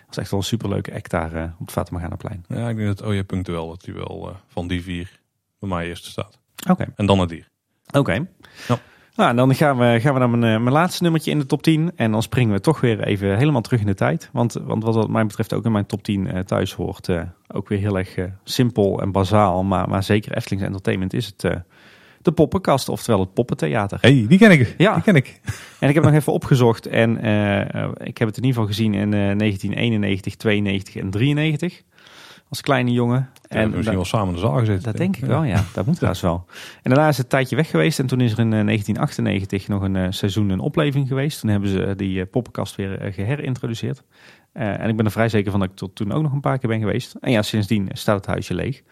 was echt wel een superleuke act daar op het Fata Morgana-plein. Ja, ik denk dat OJ Punctueel, dat die wel van die vier bij mij eerst staat. Oké. En dan het dier. Oké. Ja. Nou, dan gaan we, gaan we naar mijn, eh, mijn laatste nummertje in de top 10. En dan springen we toch weer even helemaal terug in de tijd. Want, want wat wat mij betreft ook in mijn top 10 eh, thuis hoort. eh, ook weer heel erg simpel en bazaal. Maar, maar zeker Eftelings Entertainment is het... de poppenkast, oftewel het poppentheater. hey, die ken ik. Ja. Die ken ik. En ik heb nog even opgezocht en ik heb het in ieder geval gezien in eh, 1991, 92 en 93. Als kleine jongen. En misschien wel samen in de zaal gezeten. dat denk ik wel, ja. Dat moet trouwens wel. En daarna is het een tijdje weg geweest. En toen is er in eh, 1998 nog een eh, seizoen een opleving geweest. Toen hebben ze eh, die eh, poppenkast weer eh, geherintroduceerd. Eh, en ik ben er vrij zeker van dat ik tot toen ook nog een paar keer ben geweest. En ja, sindsdien staat het huisje leeg.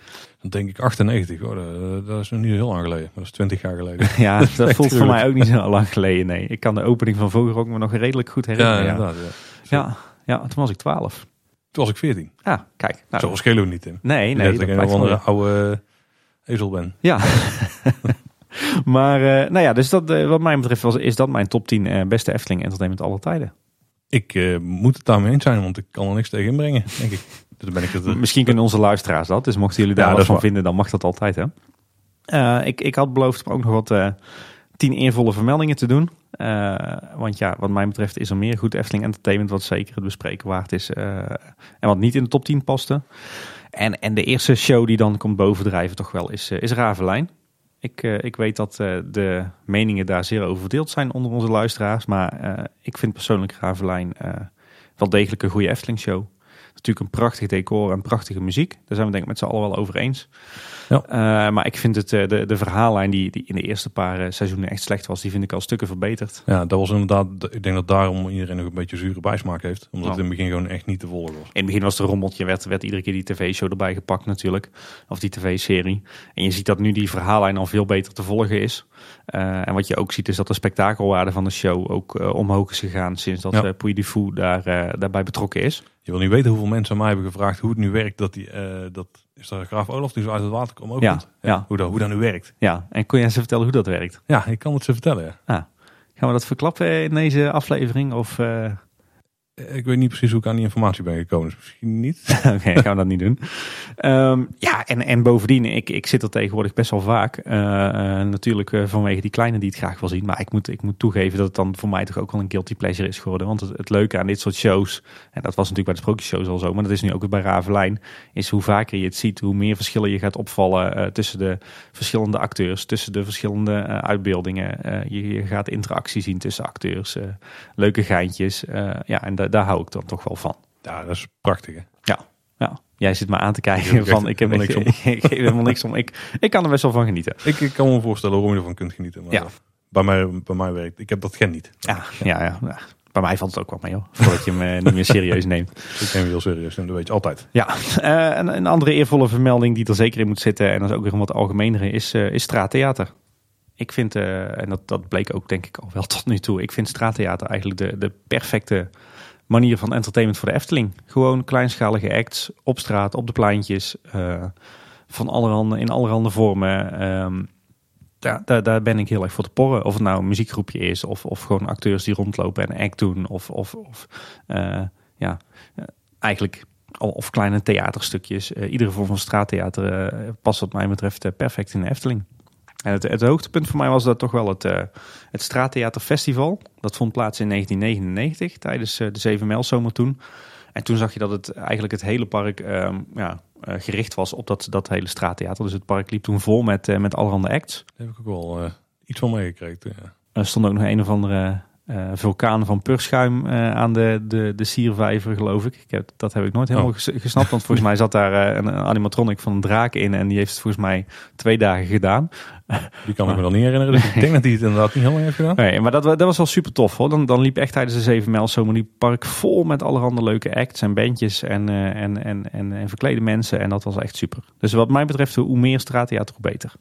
Dan denk ik 98 hoor. Dat, dat is nog niet heel lang geleden. Maar dat is 20 jaar geleden. Ja, dat voelt voor mij ook niet zo lang geleden. Nee, ik kan de opening van Vogelrok me nog redelijk goed herinneren. Ja, ja. inderdaad. Ja. ja. ja, toen was ik 12. Toen was ik 14. Ja, kijk. Nou, Zo schelen we niet, Tim. nee, Nee, dat ik een andere oude eh, ezel ben. Ja. maar, eh, nou ja, dus dat, eh, wat mij betreft was, is dat mijn top 10 eh, beste Efteling Entertainment aller tijden. Ik moet het daarmee eens zijn, want ik kan er niks tegen inbrengen, denk ik. Dus dan ben ik het. Misschien kunnen onze luisteraars dat, dus mochten jullie daar Ja, wat van waar. vinden, dan mag dat altijd, hè. Ik, ik had beloofd om ook nog wat tien eervolle vermeldingen te doen. Eh, want ja, wat mij betreft is er meer goed Efteling Entertainment wat zeker het bespreken waard is. eh, en wat niet in de top 10 paste. En, en de eerste show die dan komt bovendrijven toch wel is, eh, is Ravelijn. Ik, ik weet dat de meningen daar zeer over verdeeld zijn onder onze luisteraars. Maar ik vind persoonlijk Ravelijn wel degelijk een goede Efteling show. Natuurlijk een prachtig decor en prachtige muziek. Daar zijn we denk ik met z'n allen wel over eens. Ja. Eh, maar ik vind het, eh, de, de verhaallijn die, die in de eerste paar eh, seizoenen echt slecht was, die vind ik al stukken verbeterd. ja, dat was inderdaad. Ik denk dat daarom iedereen nog een beetje zure bijsmaak heeft. Omdat het in het begin gewoon echt niet te volgen was. In het begin was het een rommeltje, werd, werd iedere keer die tv-show erbij gepakt natuurlijk. Of die tv-serie. En je ziet dat nu die verhaallijn al veel beter te volgen is. En wat je ook ziet is dat de spektakelwaarde van de show ook omhoog is gegaan sinds dat Ja. Puy du Fou daar, daarbij betrokken is. Je wil niet weten hoeveel mensen aan mij hebben gevraagd hoe het nu werkt. Dat die, eh, dat is daar graaf Olaf die zo uit het water komt ook Ja, komt. ja. Hoe, dat, hoe dat nu werkt. Ja, en kon jij ze vertellen hoe dat werkt? Ja, ik kan het ze vertellen. Ja. Ah, gaan we dat verklappen in deze aflevering? Of eh, Ik weet niet precies hoe ik aan die informatie ben gekomen. Dus misschien niet. Oké, gaan we dat niet doen. Ehm, ja, en, en bovendien, ik, ik zit er tegenwoordig best wel vaak. Eh, eh, natuurlijk eh, vanwege die kleine die het graag wil zien. Maar ik moet, ik moet toegeven dat het dan voor mij toch ook wel een guilty pleasure is geworden. Want het, leuke aan dit soort shows, en dat was natuurlijk bij de sprookjesshows al zo, maar dat is nu ook bij Ravelijn, is hoe vaker je het ziet, hoe meer verschillen je gaat opvallen eh, tussen de verschillende acteurs, tussen de verschillende eh, uitbeeldingen. Eh, je, je gaat interactie zien tussen acteurs, eh, leuke geintjes. eh, ja, en da- daar hou ik dan toch wel van. Ja, dat is prachtig. Hè? Ja, jij zit me aan te Ik kijken echt van ik heb helemaal niks om. ik, geef helemaal niks om. Ik, ik kan er best wel van genieten. Ik, ik kan me voorstellen waarom je ervan kunt genieten. Maar Ja. bij, mij, bij mij werkt. Ik heb dat gen niet. Ja, ja, ja, ja. Bij mij valt het ook wel mee hoor. Voordat je me niet meer serieus neemt. Ik neem je heel serieus en dat weet je altijd. Ja, eh, een, een andere eervolle vermelding die er zeker in moet zitten. En dat is ook weer een wat algemenere is, eh, is straattheater. Ik vind, eh, en dat, dat bleek ook denk ik al wel tot nu toe. Ik vind straattheater eigenlijk de, de perfecte manier van entertainment voor de Efteling. Gewoon kleinschalige acts op straat, op de pleintjes. eh, van allerhande, in allerhande vormen. Ehm, daar, daar, daar ben ik heel erg voor te porren. Of het nou een muziekgroepje is, of, of gewoon acteurs die rondlopen en act doen. Of, of, of eh, ja, eh, eigenlijk of kleine theaterstukjes. Iedere vorm van straattheater past wat mij betreft perfect in de Efteling. En het, het hoogtepunt voor mij was dat toch wel het, eh het Straattheaterfestival. Dat vond plaats in 1999 tijdens eh, de Zeven Mijlzomer toen. En toen zag je dat het eigenlijk het hele park ehm, ja, eh, gericht was op dat, dat hele straattheater. Dus het park liep toen vol met, met allerhande acts. Daar heb ik ook wel iets van meegekregen. Ja. Er stond ook nog een of andere eh, vulkaan van purschuim eh, aan de, de, de siervijver, geloof ik. ik heb, dat heb ik nooit helemaal Oh. ges- gesnapt. Want volgens mij zat daar eh, een, een animatronic van een draak in. En die heeft het volgens mij twee dagen gedaan. Die kan ik me dan niet herinneren. Dus ik denk dat hij het inderdaad niet helemaal heeft gedaan. Nee, maar dat, dat was wel super tof hoor. Dan, dan liep echt tijdens de 7 mijl zomerliep park vol met allerhande leuke acts en bandjes en, en, en, en, en verklede mensen. En dat was echt super. Dus wat mij betreft, hoe meer straattheater, hoe beter.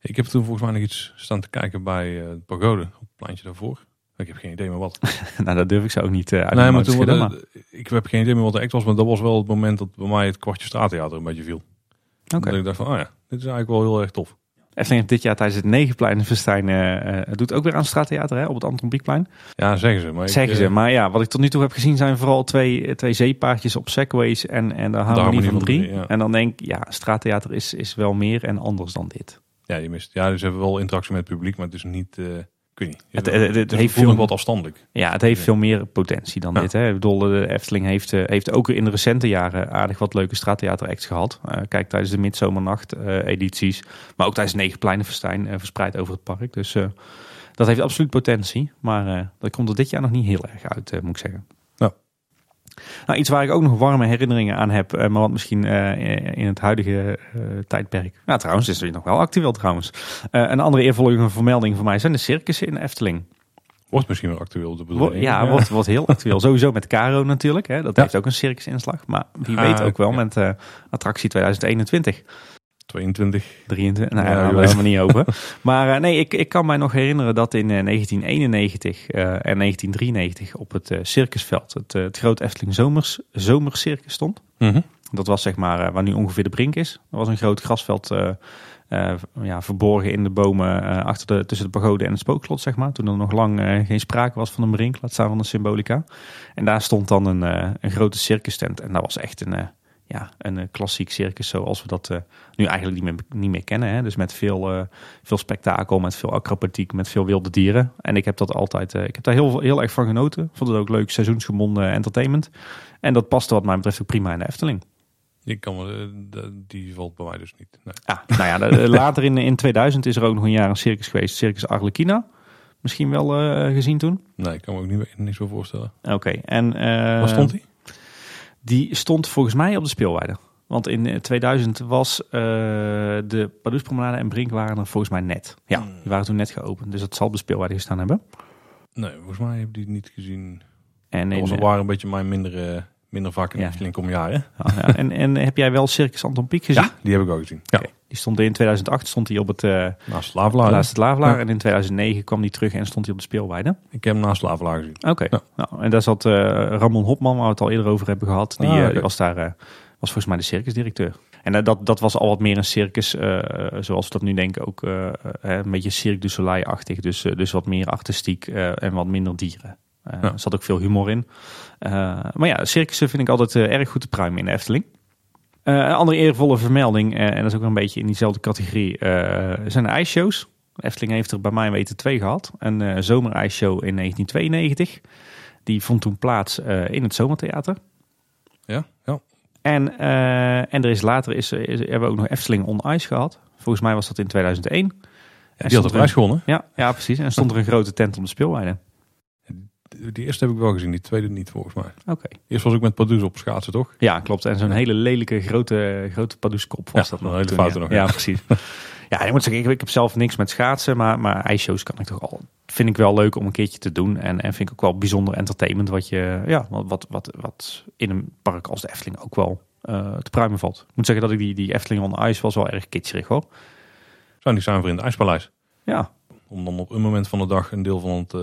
Ik heb toen volgens mij nog iets staan te kijken bij het pagode. Op het pleintje daarvoor. Ik heb geen idee meer wat. nou, dat durf ik zo ook niet eh uit nee, maar te schudden, eh, ik heb geen idee meer wat de act was. Maar dat was wel het moment dat bij mij het kwartje straattheater een beetje viel. maar- Oké. Dat ik dacht van, oh ja, dit is eigenlijk wel heel erg tof. Efteling heeft dit jaar tijdens het Negenpleinenfestijn eh eh, het doet ook weer aan straattheater hè, op het Anton Pieckplein. Ja, zeggen ze. Maar ik, Zeggen ze. Maar ja, wat ik tot nu toe heb gezien zijn vooral twee, twee zeepaardjes op segways en, en de harmonie, harmonie van van drie. ja. En dan denk ik, ja, straattheater is, is wel meer en anders dan dit. Ja, je mist. Ja, dus hebben wel interactie met het publiek, maar het is niet. Het- het- het het heeft veel- wat afstandelijk. Ja, het heeft veel meer potentie dan Ja. dit. Hè. Ik bedoel, de Efteling heeft, eh, heeft ook in de recente jaren aardig wat leuke straattheateracts gehad. Eh, kijk tijdens de Midzomernacht eh, edities, maar ook tijdens Negenpleinenfestijn eh verspreid over het park. Dus dat heeft absoluut potentie. Maar dat komt er dit jaar nog niet heel erg uit, moet ik zeggen. Nou, iets waar ik ook nog warme herinneringen aan heb, eh, maar wat misschien eh, in het huidige eh, tijdperk... Nou, trouwens, is het nog wel actueel trouwens. Eh, een andere eervolgende vermelding voor mij zijn de circussen in de Efteling. Wordt misschien wel actueel de bedoeling. ja, Wordt, wordt heel actueel. Sowieso met Caro natuurlijk. Hè. Dat Ja. heeft ook een circusinslag. Maar wie Ah, weet ook wel met eh, attractie 2021. 22. 23. Nou, Ja, we helemaal niet open. Maar eh, nee, ik, ik kan mij nog herinneren dat in eh, 1991 eh, en 1993 op het eh, circusveld het, eh, het grote Efteling Zomers, Zomercircus stond. Mhm. Dat was zeg maar eh, waar nu ongeveer de brink is. Er was een groot grasveld eh, eh, ja, verborgen in de bomen eh, achter de, tussen de pagode en het spookslot, zeg maar. Toen er nog lang eh, geen sprake was van een brink, laat staan van een symbolica. En daar stond dan een, eh, een grote circus tent. En dat was echt een, eh, ja, een eh, klassiek circus zoals we dat eh, nu eigenlijk niet meer, niet meer kennen. Hè? Dus met veel, eh, veel spektakel, met veel acrobatiek, met veel wilde dieren. En ik heb dat altijd, eh, ik heb daar heel, heel erg van genoten. Vond het ook leuk seizoensgebonden entertainment. En dat paste wat mij betreft ook prima in de Efteling. Die, kan, me- die valt bij mij dus niet. Nee. Ja, nou ja, later in, in 2000 is er ook nog een jaar een circus geweest. Circus Arlequina. Misschien wel eh, gezien toen. nee, ik kan me ook niet, niks meer voorstellen. Oké, en... eh, Waar stond hij? Die stond volgens mij op de speelweide. Want in eh, 2000 was eh, de Pardoespromenade en Brink waren er volgens mij net. Ja, Hmm. die waren toen net geopend. Dus dat zal op de speelweide gestaan hebben. Nee, volgens mij heb ik die niet gezien. En, Dat in, was eh, waren een beetje mijn minder, eh, minder vaak in Ja. kom jaren. ja, en, en heb jij wel Circus Anton Pieck gezien? Ja, die heb ik ook gezien. Ja. Die stond in 2008 stond hij op het eh naast Lavelaar. Ja. En in 2009 kwam hij terug en stond hij op de speelweide. Ik heb hem naast Slavelaar gezien. Oké. Ja. Nou, en daar zat eh, Ramon Hopman, waar we het al eerder over hebben gehad. Die, Ah, eh, die was daar, was volgens mij de circusdirecteur. En dat, dat was al wat meer een circus, zoals we dat nu denken, ook een beetje Cirque du Soleil-achtig. Dus, dus wat meer artistiek en wat minder dieren. Ja. Er zat ook veel humor in. Maar ja, circussen vind ik altijd erg goed te pruimen in de Efteling. Eh, een andere eervolle vermelding, eh, en dat is ook een beetje in diezelfde categorie, eh, zijn de ijsshows. Efteling heeft er bij mij weten twee gehad. Een eh zomerijsshow in 1992. Die vond toen plaats in het Zomertheater. Ja, ja. En, en er is later is, is, hebben we ook nog Efteling on Ice gehad. Volgens mij was dat in 2001. ja die had er prijs gewonnen. Ja, ja, precies. En stond er een grote tent om de speelweide. Die eerste heb ik wel gezien, die tweede niet volgens mij. Oké. Eerst was ik met Pardoes op schaatsen, toch? Ja, klopt. En zo'n hele lelijke grote, grote paddoeskop was Ja, dat een nog. hele toen, ja. nog, Ja, ja. precies. ja, ik moet zeggen, ik, ik heb zelf niks met schaatsen, maar, maar ijsshows kan ik toch al. Vind ik wel leuk om een keertje te doen. En, en vind ik ook wel bijzonder entertainment wat je, ja, wat, wat, wat, wat in een park als de Efteling ook wel eh, te pruimen valt. Ik moet zeggen dat ik die, die Efteling on Ice was wel erg kitscherig hoor. Zou niet zijn voor in het IJspaleis. Ja, Om dan op een moment van de dag een deel van, het, eh,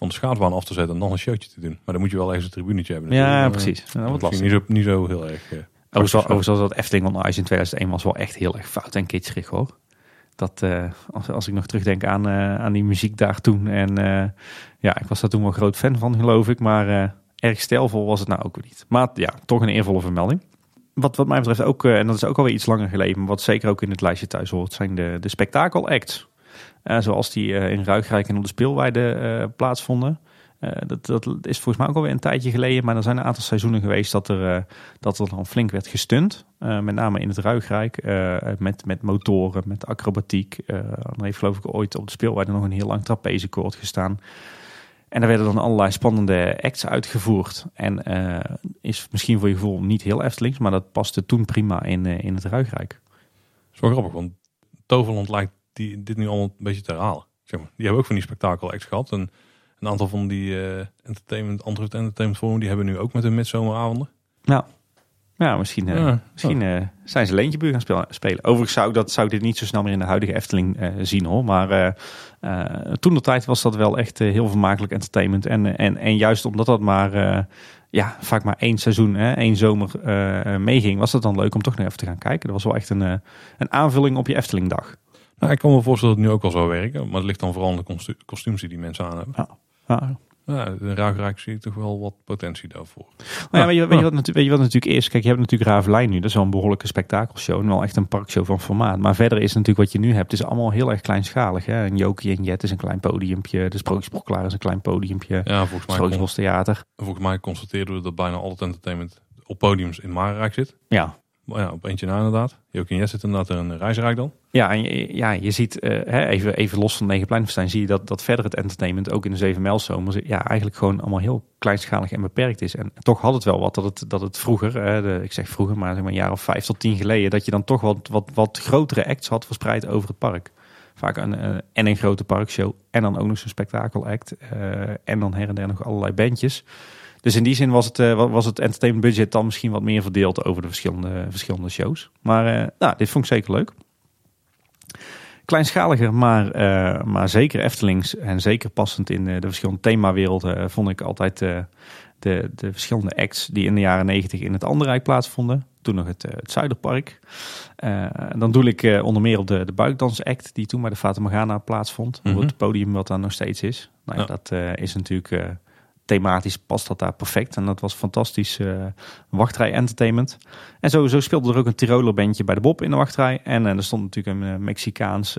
van de schaatsbaan af te zetten en dan een showtje te doen. Maar dan moet je wel ergens een tribunetje hebben. ja natuurlijk. precies. Wat Misschien lastig. niet zo, niet zo heel erg. eh, Overigens, overigens was dat Efteling on Ice in 2001 was wel echt heel erg fout en kitscherig hoor. Dat, eh, als, als ik nog terugdenk aan, eh, aan die muziek daar toen. En eh, ja, ik was daar toen wel groot fan van geloof ik. Maar eh, erg stijlvol was het nou ook niet. Maar ja, toch een eervolle vermelding. Wat, wat mij betreft ook, eh, en dat is ook alweer iets langer geleden. Maar wat zeker ook in het lijstje thuis hoort, zijn de, de spektakelacts. Eh, zoals die eh, in Ruigrijk en op de speelweide eh, plaatsvonden. Dat, dat is volgens mij ook alweer een tijdje geleden. Maar er zijn een aantal seizoenen geweest dat er, dat er dan flink werd gestunt. Eh, met name in het Ruigrijk. met, met motoren, met acrobatiek. Er heeft geloof ik ooit op de speelweide nog een heel lang trapezekoord gestaan. En daar werden dan allerlei spannende acts uitgevoerd. En is misschien voor je gevoel niet heel Eftelings, maar dat paste toen prima in, in het Ruigrijk. Wel grappig, want Toverland lijkt die, dit nu allemaal een beetje te herhalen. Zeg maar. Die hebben ook van die spektakel acts gehad. En een aantal van die eh, entertainment, andere entertainment forum, die hebben nu ook met hun midzomeravonden. Nou, ja, misschien, eh, Ja. misschien eh, zijn ze Leentjebuur gaan speel- spelen. Overigens zou ik, dat, zou ik dit niet zo snel meer in de huidige Efteling zien hoor. Maar toen de tijd was dat wel echt heel vermakelijk entertainment. En, en, en juist omdat dat maar, ja, vaak maar één seizoen, hè, één zomer meeging, was het dan leuk om toch nog even te gaan kijken. Dat was wel echt een, een aanvulling op je Eftelingdag. Nou, ik kan me voorstellen dat het nu ook wel zou werken. Maar het ligt dan vooral in de kostu- kostuums die die mensen aan hebben. Ja. Ja, in Ruigrijk zie ik toch wel wat potentie daarvoor. Nou ja, weet, je, weet, je wat, weet je wat natuurlijk is? Kijk, je hebt natuurlijk Ravelijn nu. Dat is wel een behoorlijke spektakelshow. En wel echt een parkshow van formaat. Maar verder is natuurlijk wat je nu hebt, is allemaal heel erg kleinschalig. Hè? Een Jokie en Jet is een klein podiumpje. De Sprookjesproklaar is een klein podiumpje. Ja, volgens mij, Theater. volgens mij constateerden we dat bijna al het entertainment op podiums in Marenrijk zit. Ja. Maar ja, op eentje na inderdaad. Jokie en Jet zit inderdaad in Reisrijk dan. Ja, en je, ja, je ziet, eh, even, even los van Negenpleinfestijn, zie je dat, dat verder het entertainment ook in de Zeven Mijlzomers ja, eigenlijk gewoon allemaal heel kleinschalig en beperkt is. En toch had het wel wat dat het, dat het vroeger, de, ik zeg vroeger, maar zeg maar een jaar of vijf tot tien geleden, dat je dan toch wat, wat, wat grotere acts had verspreid over het park. Vaak een, eh, en een grote parkshow en dan ook nog zo'n spektakelact. eh en dan her en der nog allerlei bandjes. Dus in die zin was het, wa- was het entertainment budget dan misschien wat meer verdeeld over de verschillende, verschillende shows. Maar nou, dit vond ik zeker leuk. Kleinschaliger, maar, eh, maar zeker Eftelings en zeker passend in eh, de verschillende themawerelden eh, vond ik altijd de, de verschillende acts die in de jaren negentig in het Anderrijk plaatsvonden. Toen nog het, het Zuiderpark. Dan doe ik onder meer op de, de buikdansact die toen bij de Fata Morgana plaatsvond. Mhm. Op het podium wat daar nog steeds is. Nou, ja, Ja. Dat is natuurlijk thematisch past dat daar perfect. En dat was fantastisch eh, wachtrij entertainment. En zo, zo speelde er ook een Tiroler bandje bij de Bob in de wachtrij. En eh, er stond natuurlijk een eh, Mexicaans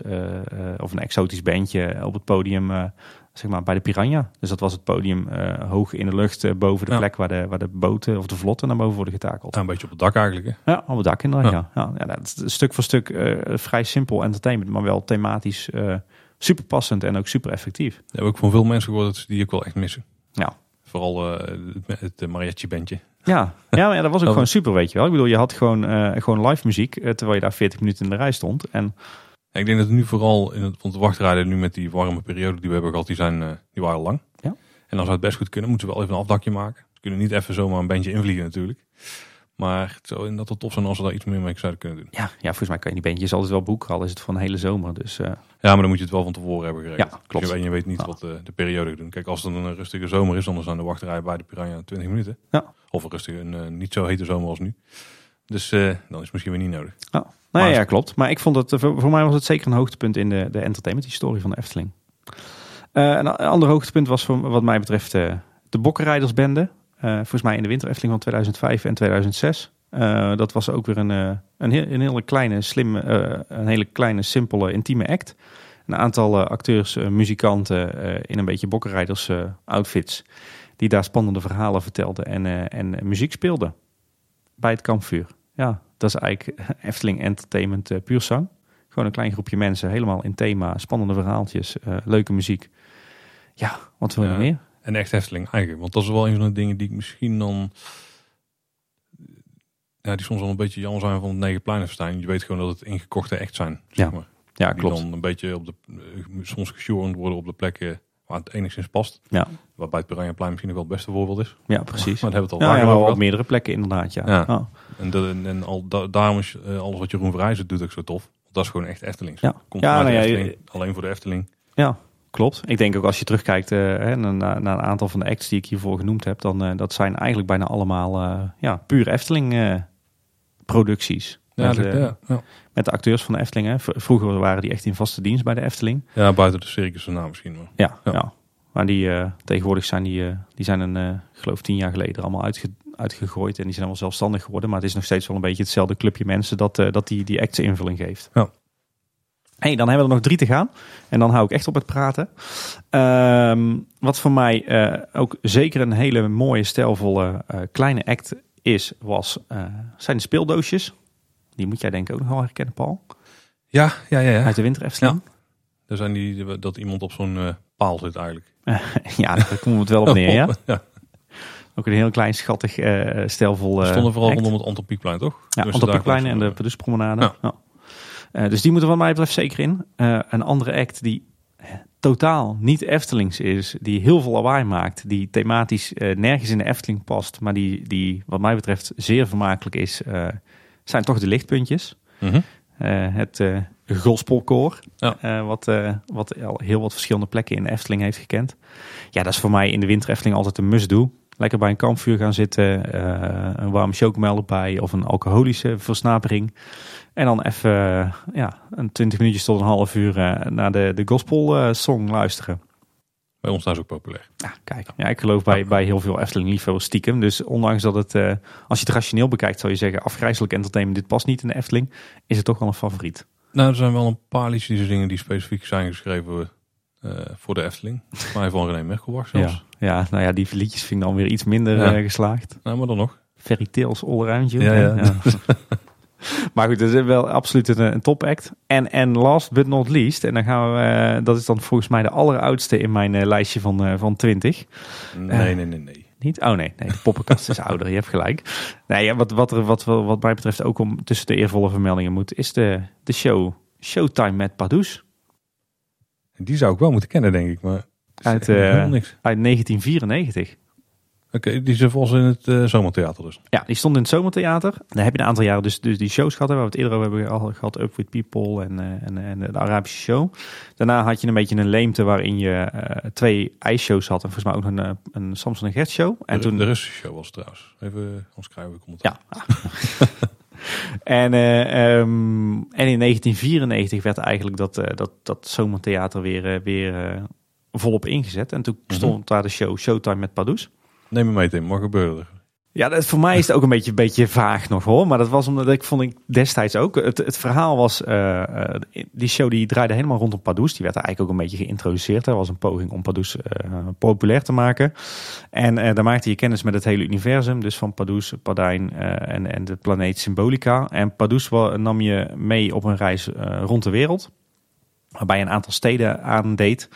of een exotisch bandje op het podium, zeg maar bij de Piranha. Dus dat was het podium hoog in de lucht boven de Ja. plek waar de, waar de boten of de vlotten naar boven worden getakeld. Ja, een beetje op het dak eigenlijk. Hè. Ja, op het dak inderdaad. Ja. Ja. Ja. Dat is stuk voor stuk vrij simpel entertainment, maar wel thematisch super passend en ook super effectief. Dat heb ik van veel mensen gehoord dat ze die ook wel echt missen. Ja. Vooral eh, het, het mariachi bandje. Ja, ja, maar ja, dat was ook Oh. gewoon super, weet je wel. Ik bedoel, je had gewoon, eh, gewoon live muziek eh, terwijl je daar 40 minuten in de rij stond. En Ja, ik denk dat nu vooral in het, want de wachtrijden nu met die warme periode die we hebben gehad, die, zijn, eh, die waren lang. Ja. En dan zou het best goed kunnen, moeten we wel even een afdakje maken. Ze kunnen niet even zomaar een bandje invliegen natuurlijk. Maar het zou inderdaad tof zijn als we daar iets meer mee zouden kunnen doen. ja, ja, volgens mij kan je die bandjes altijd wel boeken, al is het voor een hele zomer. Dus eh, Ja, maar dan moet je het wel van tevoren hebben geregeld. Ja, klopt. Je, weet- je weet niet wat de, de periode doen. Kijk, als het een rustige zomer is, dan zijn de wachtrijen bij de Piranha 20 minuten. Ja. Of een rustige, een eh, niet zo hete zomer als nu. Dus eh, dan is het misschien weer niet nodig. Nou, Maar- ja, klopt. Maar ik vond het, eh, voor, mij was het zeker een hoogtepunt in de, de entertainment historie van de Efteling. Eh, een ander hoogtepunt was voor, wat mij betreft eh, de Bokkenrijdersbende. Eh, volgens mij in de winter Efteling van 2005 en 2006. Eh, dat was ook weer een, eh, een, heel, een hele kleine, slimme, eh, een hele kleine, simpele, intieme act. Een aantal acteurs, muzikanten in een beetje bokkenrijders outfits. Die daar spannende verhalen vertelden en, en muziek speelden. Bij het kampvuur. Ja, dat is eigenlijk Efteling Entertainment eh, puur zang. Gewoon een klein groepje mensen, helemaal in thema, spannende verhaaltjes, leuke muziek. Ja, wat wil je Ja. meer? En echt Efteling eigenlijk. Want dat is wel een van de dingen die ik misschien dan... Ja, die soms wel een beetje jammer zijn van het Negenpleinenfestijn. Je weet gewoon dat het ingekochte echt zijn. Zeg Ja, maar. Ja, Die klopt. dan een beetje op de, eh, soms gesjoren worden op de plekken waar het enigszins past. Ja, Waarbij het Piranhaplein misschien nog wel het beste voorbeeld is. ja precies. Maar daar hebben we het al Ja, over op meerdere plekken inderdaad, ja. Ja. En, de, en, en al, da- daarom is eh, alles wat Jeroen Verrijzen doet ook zo tof. Want dat is gewoon echt Eftelings. Ja. Komt Ja, nou Efteling, alleen voor de Efteling. Ja, klopt. Ik denk ook als je terugkijkt eh, naar, naar een aantal van de acts die ik hiervoor genoemd heb, dan uh, dat zijn eigenlijk bijna allemaal uh, ja, puur Efteling producties. Ja, met, dat, ja, ja. met de acteurs van de Efteling. Hè. Vroeger waren die echt in vaste dienst bij de Efteling. Ja, buiten de circus naam misschien. Maar. Ja, ja. Maar die tegenwoordig zijn die, die zijn een, geloof tien jaar geleden allemaal uitge uitgegooid. En die zijn allemaal zelfstandig geworden. Maar het is nog steeds wel een beetje hetzelfde clubje mensen dat, dat die, die acts invulling geeft. Ja. Hey, dan hebben we er nog drie te gaan. En dan hou ik echt op het praten. Um, wat voor mij uh, ook zeker een hele mooie, stijlvolle uh, kleine act is, was, uh, zijn de speeldoosjes. Die moet jij denk ik ook nog wel herkennen, Paul. Ja, ja, ja. ja. Uit de winter Efteling. Ja. Er zijn die, dat iemand op zo'n eh, paal zit eigenlijk. ja, daar komen we het wel op neer, ja. ja. Ook een heel klein, schattig, eh stijlvol We eh, stonden vooral act. rondom het Antropiekplein, toch? Ja, Dus Antropiekplein daar en de. Ja. Ja. Eh, dus die moeten wat mij betreft zeker in. Eh, een andere act die totaal niet Eftelings is, die heel veel lawaai maakt, die thematisch eh, nergens in de Efteling past, maar die, die wat mij betreft zeer vermakelijk is, eh, zijn toch de lichtpuntjes. Mhm. Eh, het eh gospelkoor, Ja. eh, wat, eh, wat al heel wat verschillende plekken in de Efteling heeft gekend. Ja, dat is voor mij in de winter Efteling altijd een must-do. Lekker bij een kampvuur gaan zitten, eh, een warme chocomel erbij of een alcoholische versnapering. En dan even ja, een 20 minuutjes tot een half uur eh, naar de, de gospel eh, song luisteren. Bij ons thuis ook populair. Ja, kijk. Ja, ik geloof bij, bij heel veel Efteling-liefhebbers stiekem. Dus ondanks dat het, eh, als je het rationeel bekijkt, zou je zeggen, afgrijzelijk entertainment, dit past niet in de Efteling, is het toch wel een favoriet. Nou, er zijn wel een paar liedjes die zingen die specifiek zijn geschreven voor de Efteling. Mij van René Merkelbach zelfs. Ja. ja, nou ja, die liedjes vind ik dan weer iets minder Ja. geslaagd. Nou, maar dan nog. Fairy Tales all around you. Ja. maar goed, dat is wel absoluut een, een top act. En, en last but not least, en dan gaan we, eh, dat is dan volgens mij de alleroudste in mijn eh, lijstje van, eh, van 20. Nee, nee, nee, nee. Niet? Oh nee, nee de poppenkast is ouder, je hebt gelijk. Nee, ja, wat, wat, er, wat, wat mij betreft ook om tussen de eervolle vermeldingen moet, is de, de show Showtime met Pardoes Die zou ik wel moeten kennen, denk ik. Maar Uit, eh, uit 1994. Oké, die zit volgens in het eh, zomertheater dus. Ja, die stond in het Zomertheater. Daar heb je een aantal jaren dus, dus die shows gehad, hè, waar we het eerder over hebben al gehad. Up With People en, eh, en, en de Arabische show. Daarna had je een beetje een leemte waarin je eh, twee ijsshows had. En volgens mij ook een, een Samson en Gert show. En de, toen, de Russische show was het trouwens. Even omschrijven. Komt het Ja. En, eh, ehm, en in 1994 werd eigenlijk dat, dat, dat zomertheater weer, weer volop ingezet. En toen Mhm. stond daar de show Showtime met Pardoes. Neem me mee, Tim. Wat gebeurde er? Ja, dat, voor mij is het ook een beetje, beetje vaag nog hoor. Maar dat was omdat ik vond ik destijds ook. Het, het verhaal was, eh, eh, die show die draaide helemaal rondom Pardoes. Die werd eigenlijk ook een beetje geïntroduceerd. Er was een poging om Pardoes eh, populair te maken. En daar maakte je kennis met het hele universum. Dus van Pardoes, Pardijn eh, en, en de planeet Symbolica. En Pardoes wa- nam je mee op een reis rond de wereld. Waarbij je een aantal steden aandeed.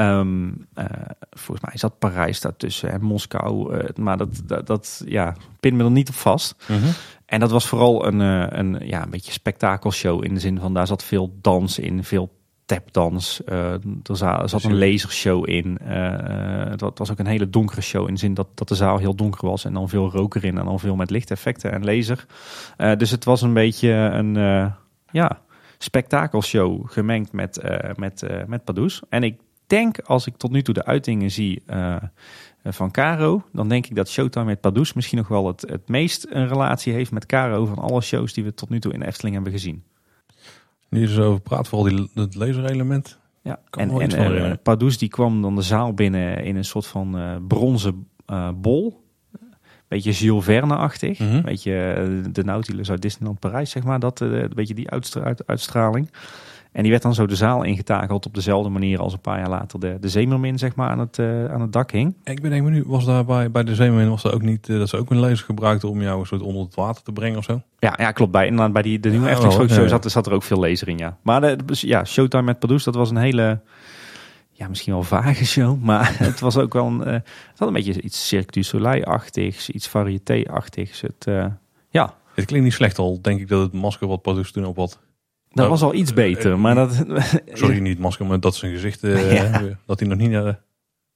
Ehm, eh, volgens mij is dat Parijs daartussen en Moskou. eh, maar dat, dat, dat ja, pin me er niet op vast. En dat was vooral een, eh, een, ja, een beetje spektakelshow in de zin van daar zat veel dans in, veel tapdans. Er za- zat een lasershow in. Het was ook een hele donkere show in de zin dat, dat de zaal heel donker was en dan veel rook erin en dan veel met lichteffecten en laser. Dus het was een beetje een ja, spektakelshow gemengd met, met, met Pardoes. En ik denk, als ik tot nu toe de uitingen zie eh, van Caro, dan denk ik dat Showtime met Pardoes misschien nog wel het, het meest een relatie heeft met Caro van alle shows die we tot nu toe in Efteling hebben gezien. Niet zo over praat, vooral die, het laserelement. Ja, Kan en, en eh. Pardoes die kwam dan de zaal binnen in een soort van eh, bronzen eh, bol. Beetje Jules Verne-achtig. Mhm. Beetje eh, de Nautilus uit Disneyland Parijs, zeg maar. Dat, eh, een beetje die uitstra- uit- uitstraling. En die werd dan zo de zaal ingetakeld op dezelfde manier als een paar jaar later de, de Zeemermin, zeg maar, aan het, eh, aan het dak hing. Ik ben even nu was daar bij, bij de Zeemermin was er ook niet eh, dat ze ook een laser gebruikten om jou een soort onder het water te brengen of zo? Ja, ja klopt. Bij, inderdaad, bij die, de nieuwe Ja, Efteling wel, Show ja, ja. zat, zat er ook veel laser in, ja. Maar de, dus, ja, Showtime met Pardoes, dat was een hele... Ja, misschien wel vage show, maar het was ook wel een... eh, het had een beetje iets Cirque du Soleil-achtigs, iets variété-achtigs. Het, ja, Het klinkt niet slecht al, denk ik dat het masker wat Padus toen op wat... dat Nou, was al iets beter, maar dat... Sorry, niet masker, maar dat zijn gezicht... eh, Ja. Dat hij nog niet... eh,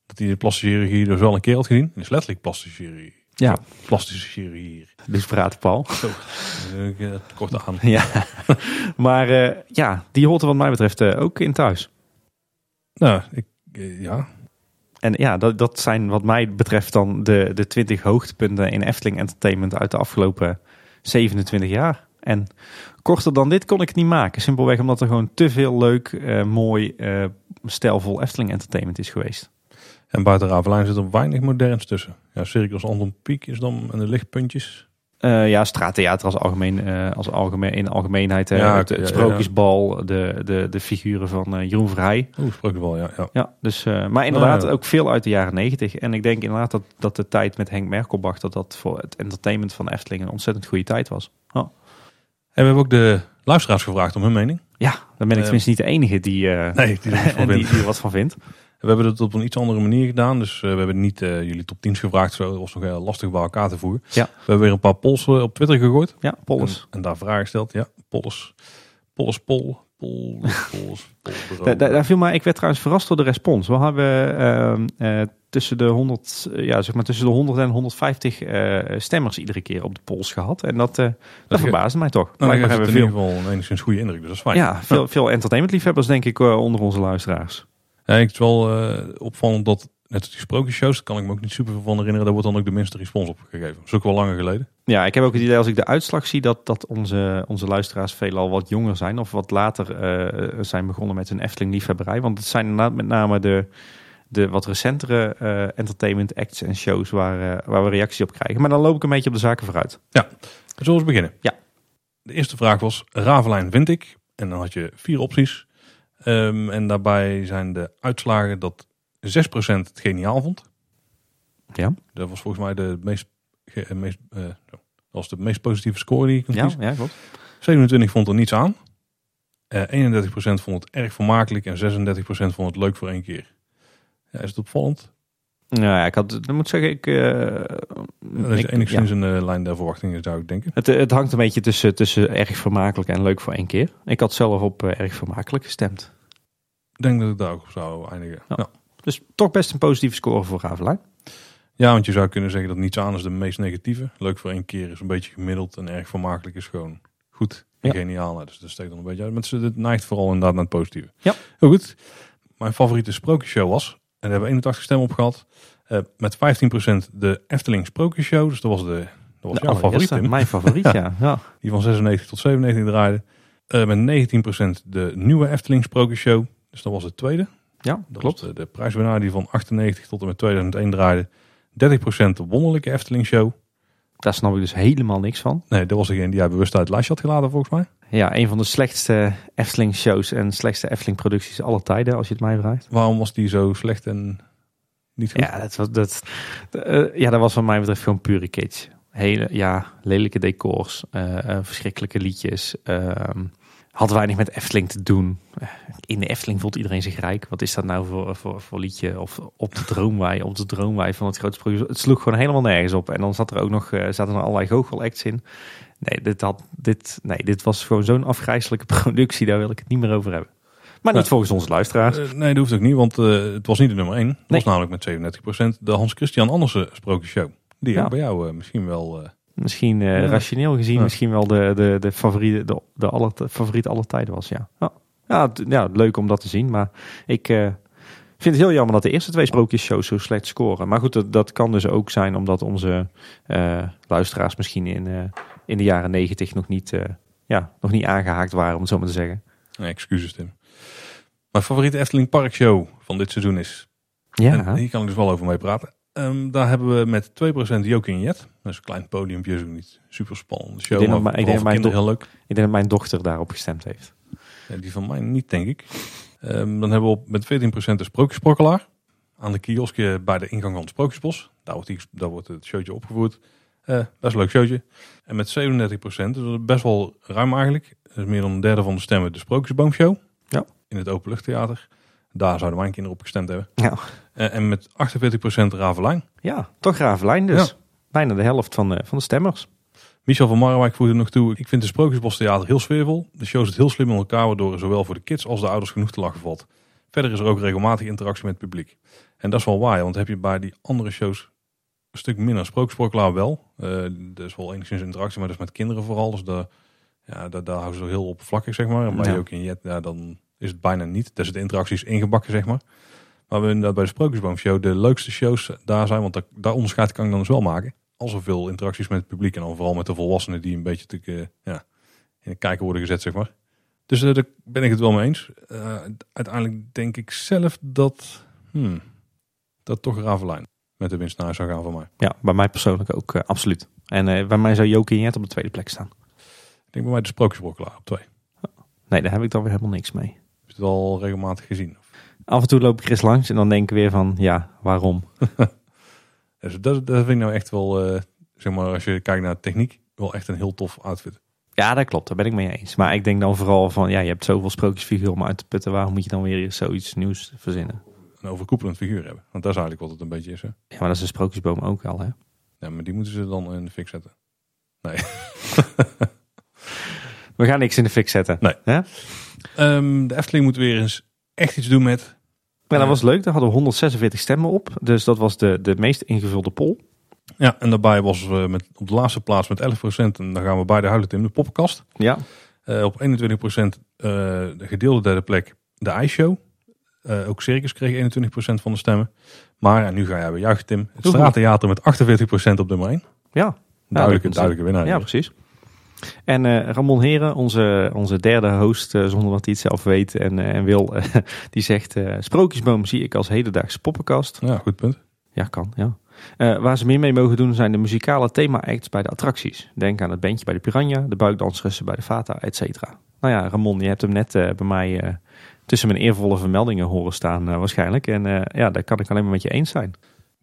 dat hij de plastische chirurgie dus wel een keer had gezien. Is letterlijk plastische chirurgie. Ja, Plastische chirurgie. dus praat Paul. Eh, kort aan. Ja, maar ja, die hoort er wat mij betreft ook in thuis. Nou, ik, ja. En ja, dat, dat zijn wat mij betreft dan de, de 20 hoogtepunten in Efteling Entertainment uit de afgelopen 27 jaar. En korter dan dit kon ik het niet maken. Simpelweg omdat er gewoon te veel leuk, eh, mooi, eh, stijlvol Efteling Entertainment is geweest. En buiten Ravelijn zit er weinig moderns tussen. Ja, Circus Anton Pieck is dan en de lichtpuntjes. Eh, ja, straattheater als algemeen, als algemeen in algemeenheid. Ja, het, ja, sprookjesbal, de, de, de figuren van Jeroen Verheij. Oeh, sprook wel, ja. ja. Ja, dus, maar inderdaad Nou ook veel uit de jaren negentig. En ik denk inderdaad dat, dat de tijd met Henk Merkelbach... dat dat voor het entertainment van Efteling een ontzettend goede tijd was. En we hebben ook de luisteraars gevraagd om hun mening. Ja, dan ben ik Eh, tenminste niet de enige die, eh, Nee, die er er wat van vindt. We hebben het op een iets andere manier gedaan. Dus eh, we hebben niet jullie top 10's gevraagd. Zo, dat was nog heel lastig bij elkaar te voeren. Ja. We hebben weer een paar polls op Twitter gegooid. Ja, Polles. En, en daar vragen gesteld. Ja, polls. Polls, pol. Pol, polls, pol, Daar, viel mij, ik werd trouwens verrast door de respons. We hebben eh, tussen, de 100, eh, ja, zeg maar tussen de 100 en 150 eh, stemmers iedere keer op de polls gehad. En dat, eh, dat ge- verbaasde mij toch. Nou, in hebben we ieder geval een enigszins goede indruk. Dus dat is fijn. veel, ja, veel, veel entertainmentliefhebbers denk ik onder onze luisteraars. Ja, ik het wel opvallend dat, net als die sprookjesshows, daar kan ik me ook niet super van herinneren. Daar wordt dan ook de minste respons op gegeven. Dat is ook wel langer geleden. Ja, ik heb ook het idee als ik de uitslag zie dat, dat onze, onze luisteraars veelal wat jonger zijn. Of wat later zijn begonnen met hun Efteling liefhebberij. Want het zijn inderdaad met name de, de wat recentere eh, entertainment acts en shows waar, eh, waar we reacties op krijgen. Maar dan loop ik een beetje op de zaken vooruit. Zullen we beginnen? Ja. De eerste vraag was Ravelijn vind ik. En dan had je vier opties. Ehm, en daarbij zijn de uitslagen dat 6% het geniaal vond. Ja, Dat was volgens mij de meest, ge- eh, meest, zo. dat was de meest positieve score die je kunt ja, kiezen. ja klopt. 27 vond er niets aan. Eh 31% vond het erg vermakelijk en 36% vond het leuk voor één keer. Ja, is het opvallend? Nou ja, ik had, dan moet zeggen, ik, eh, Dat is ik- enigszins een eh, lijn der verwachtingen zou ik denken. het, het hangt een beetje tussen, tussen erg vermakelijk en leuk voor één keer. Ik had zelf op eh, erg vermakelijk gestemd. Ik denk dat ik daar ook op zou eindigen. Ja. Ja. Dus toch best een positieve score voor Ravelijn. Ja, want je zou kunnen zeggen dat niets aan is de meest negatieve. Leuk voor één keer is een beetje gemiddeld en erg vermakelijk is gewoon goed en Ja. geniaal. Dus dat steekt dan een beetje uit. Maar het neigt vooral inderdaad naar het positieve. Ja. Heel goed. Mijn favoriete sprookjeshow was, en daar hebben we 81 stemmen op gehad, eh, met 15% de Efteling Sprookjeshow. Dus dat was, de, dat was De jouw favoriet, allereerste, Tim. Mijn favoriet, ja. ja. Die van 96 tot 97 draaide. Eh, met 19% de nieuwe Efteling Sprookjeshow. Dus dat was de tweede. Ja, Dat klopt. was de, de prijswinnaar die van 98 tot en met 2001 draaide. 30% de wonderlijke Efteling Show. Daar snap ik dus helemaal niks van. Nee, dat was degene die jij bewust uit lijstje had gelaten volgens mij. Ja, een van de slechtste Efteling-shows en slechtste Efteling-producties aller tijden, als je het mij vraagt. Waarom was die zo slecht en niet goed? Ja, dat, was, dat, eh, ja, dat was wat mij betreft gewoon pure kitsch. Hele, ja, lelijke decors, eh, eh, verschrikkelijke liedjes. ehm, had weinig met Efteling te doen. In de Efteling voelt iedereen zich rijk. Wat is dat nou voor, voor, voor liedje? Of op de droomwei, op de droomwei van het grote sprookje. Het sloeg gewoon helemaal nergens op. En dan zat er ook nog, eh, zaten er allerlei goochelacts in. Nee, dit, had, dit, nee, dit was gewoon zo'n afgrijzelijke productie. Daar wil ik het niet meer over hebben. Maar niet Ja. volgens onze luisteraars. Eh, nee, dat hoeft ook niet, want eh, het was niet de nummer 1. Het Nee. was namelijk met 37% de Hans Christian Andersen Sprookjeshow. Die Ja. ook bij jou misschien wel... Misschien eh, Ja. rationeel gezien, Ja. misschien wel de, de, de, favoriete, de, de aller, favoriet aller tijden was. Ja, ja. Ja, ja, leuk om dat te zien. Maar ik eh, vind het heel jammer dat de eerste twee sprookjesshows zo slecht scoren. Maar goed, dat, dat kan dus ook zijn omdat onze eh, luisteraars misschien in, in de jaren negentig nog niet, ja, nog niet aangehaakt waren, om het zo maar te zeggen. nee, excuses Tim. Mijn favoriete Efteling Parkshow van dit seizoen is... Ja, En hier kan ik dus wel over mee praten. Ehm, daar hebben we met 2% Jokin Jet. Dat is een klein podiumpje, is ook niet super spannende show. Ik denk maar dat mijn- ik denk mijn heel leuk. ik denk dat mijn dochter daarop gestemd heeft. Ja, die van mij niet, denk ik. Ehm, dan hebben we op, met 14% de Sprookjesprokkelaar. Aan de kioskje bij de ingang van het Sprookjesbos. Daar wordt, die, daar wordt het showtje opgevoerd. Eh, best een leuk showtje. En met 37%, dus dat is best wel ruim eigenlijk. Dat is meer dan een derde van de stemmen de Sprookjesboomshow. Ja. In het openluchttheater. Daar zouden mijn kinderen op gestemd hebben. Ja, Eh, en met 48% Ravelijn. ja toch Ravelijn dus. Bijna de helft van de, van de stemmers. Michel van Marwijk voegde nog toe. Ik vind de Sprookjesbos Theater heel sfeervol. De show zit heel slim in elkaar, waardoor er zowel voor de kids als de ouders genoeg te lachen valt. Verder is er ook regelmatig interactie met het publiek. En dat is wel waar, want heb je bij die andere shows een stuk minder. Sprookjesprokkelaar wel. Eh er is wel enigszins interactie, maar dat is met kinderen vooral. Dus daar, ja, daar, daar houden ze heel oppervlakkig, zeg maar. Bij Ja. ook in Jet, ja, dan is het bijna niet. Daar zitten interacties ingebakken, zeg maar. Maar we inderdaad bij de Sprookjesboomshow de leukste shows daar zijn, want daar, daar onderscheid kan ik dan dus wel maken. Als er veel interacties met het publiek en dan vooral met de volwassenen die een beetje te, eh, ja, in de kijker worden gezet, zeg maar. Dus eh, daar ben ik het wel mee eens. Eh, uiteindelijk denk ik zelf dat, hmm, dat toch Ravelijn met de winst naar huis zou gaan voor mij. Ja, bij mij persoonlijk ook absoluut. En bij mij zou Jokie Jet op de tweede plek staan. Ik denk bij mij de Sprookjesbrokkelaar op twee. Nee, daar heb ik dan weer helemaal niks mee. Heb je het wel regelmatig gezien? Af en toe loop ik er eens langs en dan denk ik weer van, ja, waarom? Dus dat, dat vind ik nou echt wel, eh, zeg maar, als je kijkt naar de techniek, wel echt een heel tof outfit. Ja, dat klopt. Daar ben ik mee eens. Maar ik denk dan vooral van, ja, je hebt zoveel sprookjesfiguren om uit te putten. Waarom moet je dan weer zoiets nieuws verzinnen? Een overkoepelend figuur hebben. Want dat is eigenlijk wat het een beetje is. Hè? Ja, maar dat is een sprookjesboom ook al, hè? Ja, maar die moeten ze dan in de fik zetten. Nee. We gaan niks in de fik zetten. Nee. Ja? Ehm, de Efteling moet weer eens echt iets doen met... Maar dat was leuk. Daar hadden we 146 stemmen op. Dus dat was de, de meest ingevulde poll. Ja, en daarbij was we met, op de laatste plaats met 11%. En dan gaan we bij de huilen Tim, de poppenkast. Ja. Eh, op 21% uh, de gedeelde derde plek de ijsshow. Uh, ook Circus kreeg 21% van de stemmen. Maar en nu ga jij weer juichen Tim. Het Straattheater met 48% op nummer 1. Ja. Duidelijke, duidelijke winnaar. Ja, precies. En uh, Ramon Heren, onze, onze derde host, uh, zonder dat hij het zelf weet en, uh, en wil, die zegt: Sprookjesboom zie ik als hedendaagse poppenkast. Ja, goed punt. Ja, kan. Ja. waar ze meer mee mogen doen zijn de muzikale thema-acts bij de attracties. Denk aan het bandje bij de Piranha, de buikdanseressen bij de Fata, et cetera. Nou ja, Ramon, je hebt hem net bij mij tussen mijn eervolle vermeldingen horen staan waarschijnlijk. En ja, daar kan ik alleen maar met je eens zijn.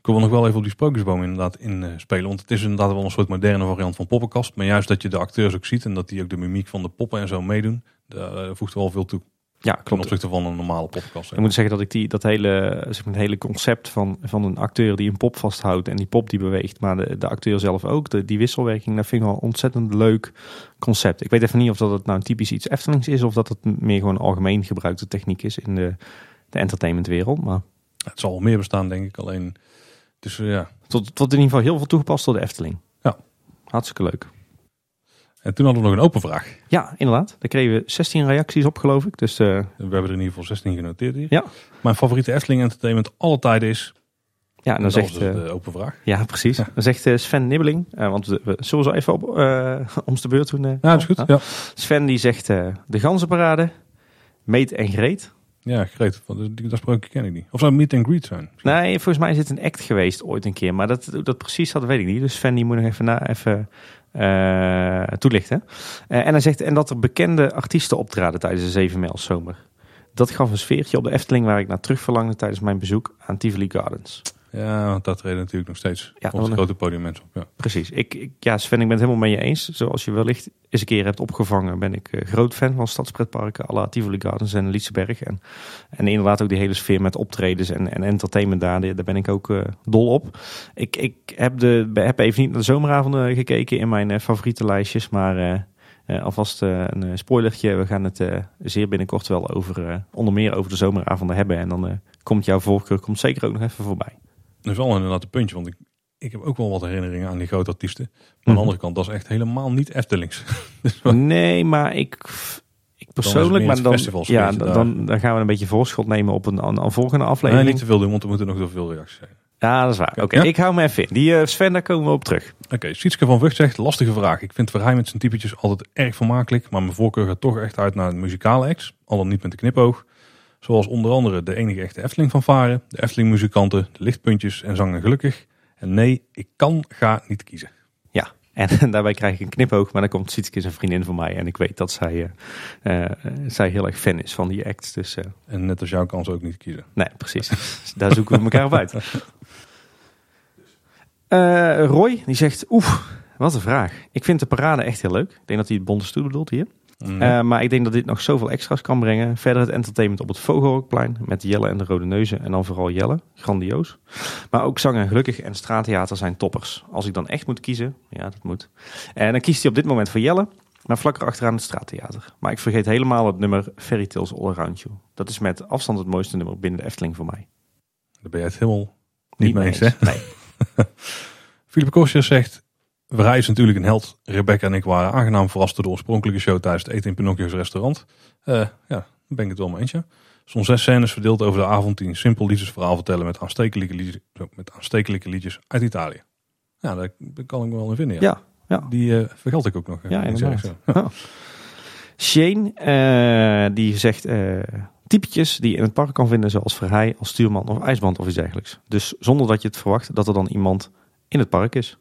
Ik wil nog wel even op die sprookjesboom inderdaad inspelen. Want het is inderdaad wel een soort moderne variant van poppenkast. Maar juist dat je de acteurs ook ziet en dat die ook de mimiek van de poppen en zo meedoen. Daar voegt wel veel toe. Ja, klopt. Ten opzichte van een normale poppenkast. Ik moet zeggen dat ik die, dat hele, zeg maar, het hele concept van, van een acteur die een pop vasthoudt en die pop die beweegt, maar de, de acteur zelf ook, de, die wisselwerking, dat vind ik wel een ontzettend leuk concept. Ik weet even niet of dat het nou typisch iets Eftelings is of dat het meer gewoon algemeen gebruikte techniek is in de, de entertainmentwereld. Maar... Het zal wel meer bestaan, denk ik. Alleen dus ja. Tot, tot in ieder geval heel veel toegepast door de Efteling. Ja. Hartstikke leuk. En toen hadden we nog een open vraag. Ja, inderdaad. Daar kregen we 16 reacties op, geloof ik. Dus, uh... We hebben er in ieder geval 16 genoteerd hier. Ja. Mijn favoriete Efteling entertainment alle tijden is... Ja, en dan zegt... Dus de open vraag. Ja, precies. Dan zegt Sven Nibbeling, uh, want we, we zullen zo even op, uh, om de beurt doen. ja, dat is goed. Ja. Sven die zegt de ganzenparade, Meet en Greet. Ja, Greet, dat sprookje ken ik niet. Of zou het meet and greet zijn? Nee, volgens mij is het een act geweest ooit een keer. Maar dat, dat precies dat weet ik niet. Dus die moet nog even, na, even uh, toelichten. Uh, en hij zegt en dat er bekende artiesten optraden tijdens de 7 mijls zomer. Dat gaf een sfeertje op de Efteling waar ik naar terug verlangde tijdens mijn bezoek aan Tivoli Gardens. Ja, want dat treden natuurlijk nog steeds ja, op het grote podium mensen op. Ja. Precies. Ik, ik, ja, Sven, ik ben het helemaal met je eens. Zoals je wellicht eens een keer hebt opgevangen, ben ik uh, groot fan van stadspretparken, à la Tivoli Gardens en Lietsenberg. En, en inderdaad ook die hele sfeer met optredens en, en entertainment daar, daar ben ik ook uh, dol op. Ik, ik heb, de, heb even niet naar de zomeravonden gekeken in mijn uh, favoriete lijstjes, maar... Uh, alvast uh, een spoilertje. We gaan het uh, zeer binnenkort wel over, onder meer over de zomeravonden hebben. En dan komt jouw voorkeur komt zeker ook nog even voorbij. Dat is wel inderdaad een puntje, want ik, ik heb ook wel wat herinneringen aan die grote artiesten. Maar aan de mhm. andere kant, dat is echt helemaal niet Eftelings. dus nee, maar ik, ik persoonlijk, maar dan, ja, dan, dan, gaan we een beetje voorschot nemen op een, een, volgende aflevering. Nee, niet te veel doen, want er moeten nog veel reacties zijn. Ja, dat is waar. Oké, ik hou me even in. Die uh, Sven, daar komen we op terug. Oké, okay, Sietske van Vught zegt, lastige vraag. Ik vind Verheij met zijn typetjes altijd erg vermakelijk, maar mijn voorkeur gaat toch echt uit naar een muzikale ex. Al dan niet met de knipoog. Zoals onder andere de enige echte Efteling van Varen, de Efteling muzikanten, de lichtpuntjes en zangen gelukkig. En nee, ik kan, ga niet kiezen. Ja, en daarbij krijg ik een knipoog, maar dan komt Sietske een vriendin van mij. En ik weet dat zij, uh, zij heel erg fan is van die acts. Dus, uh... En net als jou kan ze ook niet kiezen. Nee, precies. Daar zoeken we elkaar op uit. Roy, die zegt, oeh, wat een vraag. Ik vind de parade echt heel leuk. Ik denk dat hij het bonte stoel bedoelt hier. Mm. Uh, maar ik denk dat dit nog zoveel extra's kan brengen. Verder het entertainment op het Vogelhoekplein met Jelle en de Rode Neuzen. En dan vooral Jelle, grandioos. Maar ook Zang en Gelukkig en Straattheater zijn toppers. Als ik dan echt moet kiezen, ja dat moet. En dan kiest hij op dit moment voor Jelle. Maar vlak erachteraan het Straattheater. Maar ik vergeet helemaal het nummer Fairy Tales All Around You. Dat is met afstand het mooiste nummer binnen de Efteling voor mij. Daar ben je het helemaal niet, mee eens, hè? Nee. Philippe Kostjes zegt... Vrij is natuurlijk een held. Rebecca en ik waren aangenaam verrast door de oorspronkelijke show tijdens het eten in Pinocchio's restaurant. Uh, ja, daar ben ik het wel mee eens. Zo'n zes scènes verdeeld over de avond die een simpel liefdesverhaal vertellen met aanstekelijke, liedjes, met aanstekelijke liedjes uit Italië. Ja, daar, kan ik me wel in vinden. Ja, ja. ja. Die uh, vergeld ik ook nog. Ja, inderdaad. Ja. Shane, uh, die zegt typetjes die je in het park kan vinden, zoals Verheij als stuurman of ijsband of iets dergelijks. Dus zonder dat je het verwacht dat er dan iemand in het park is.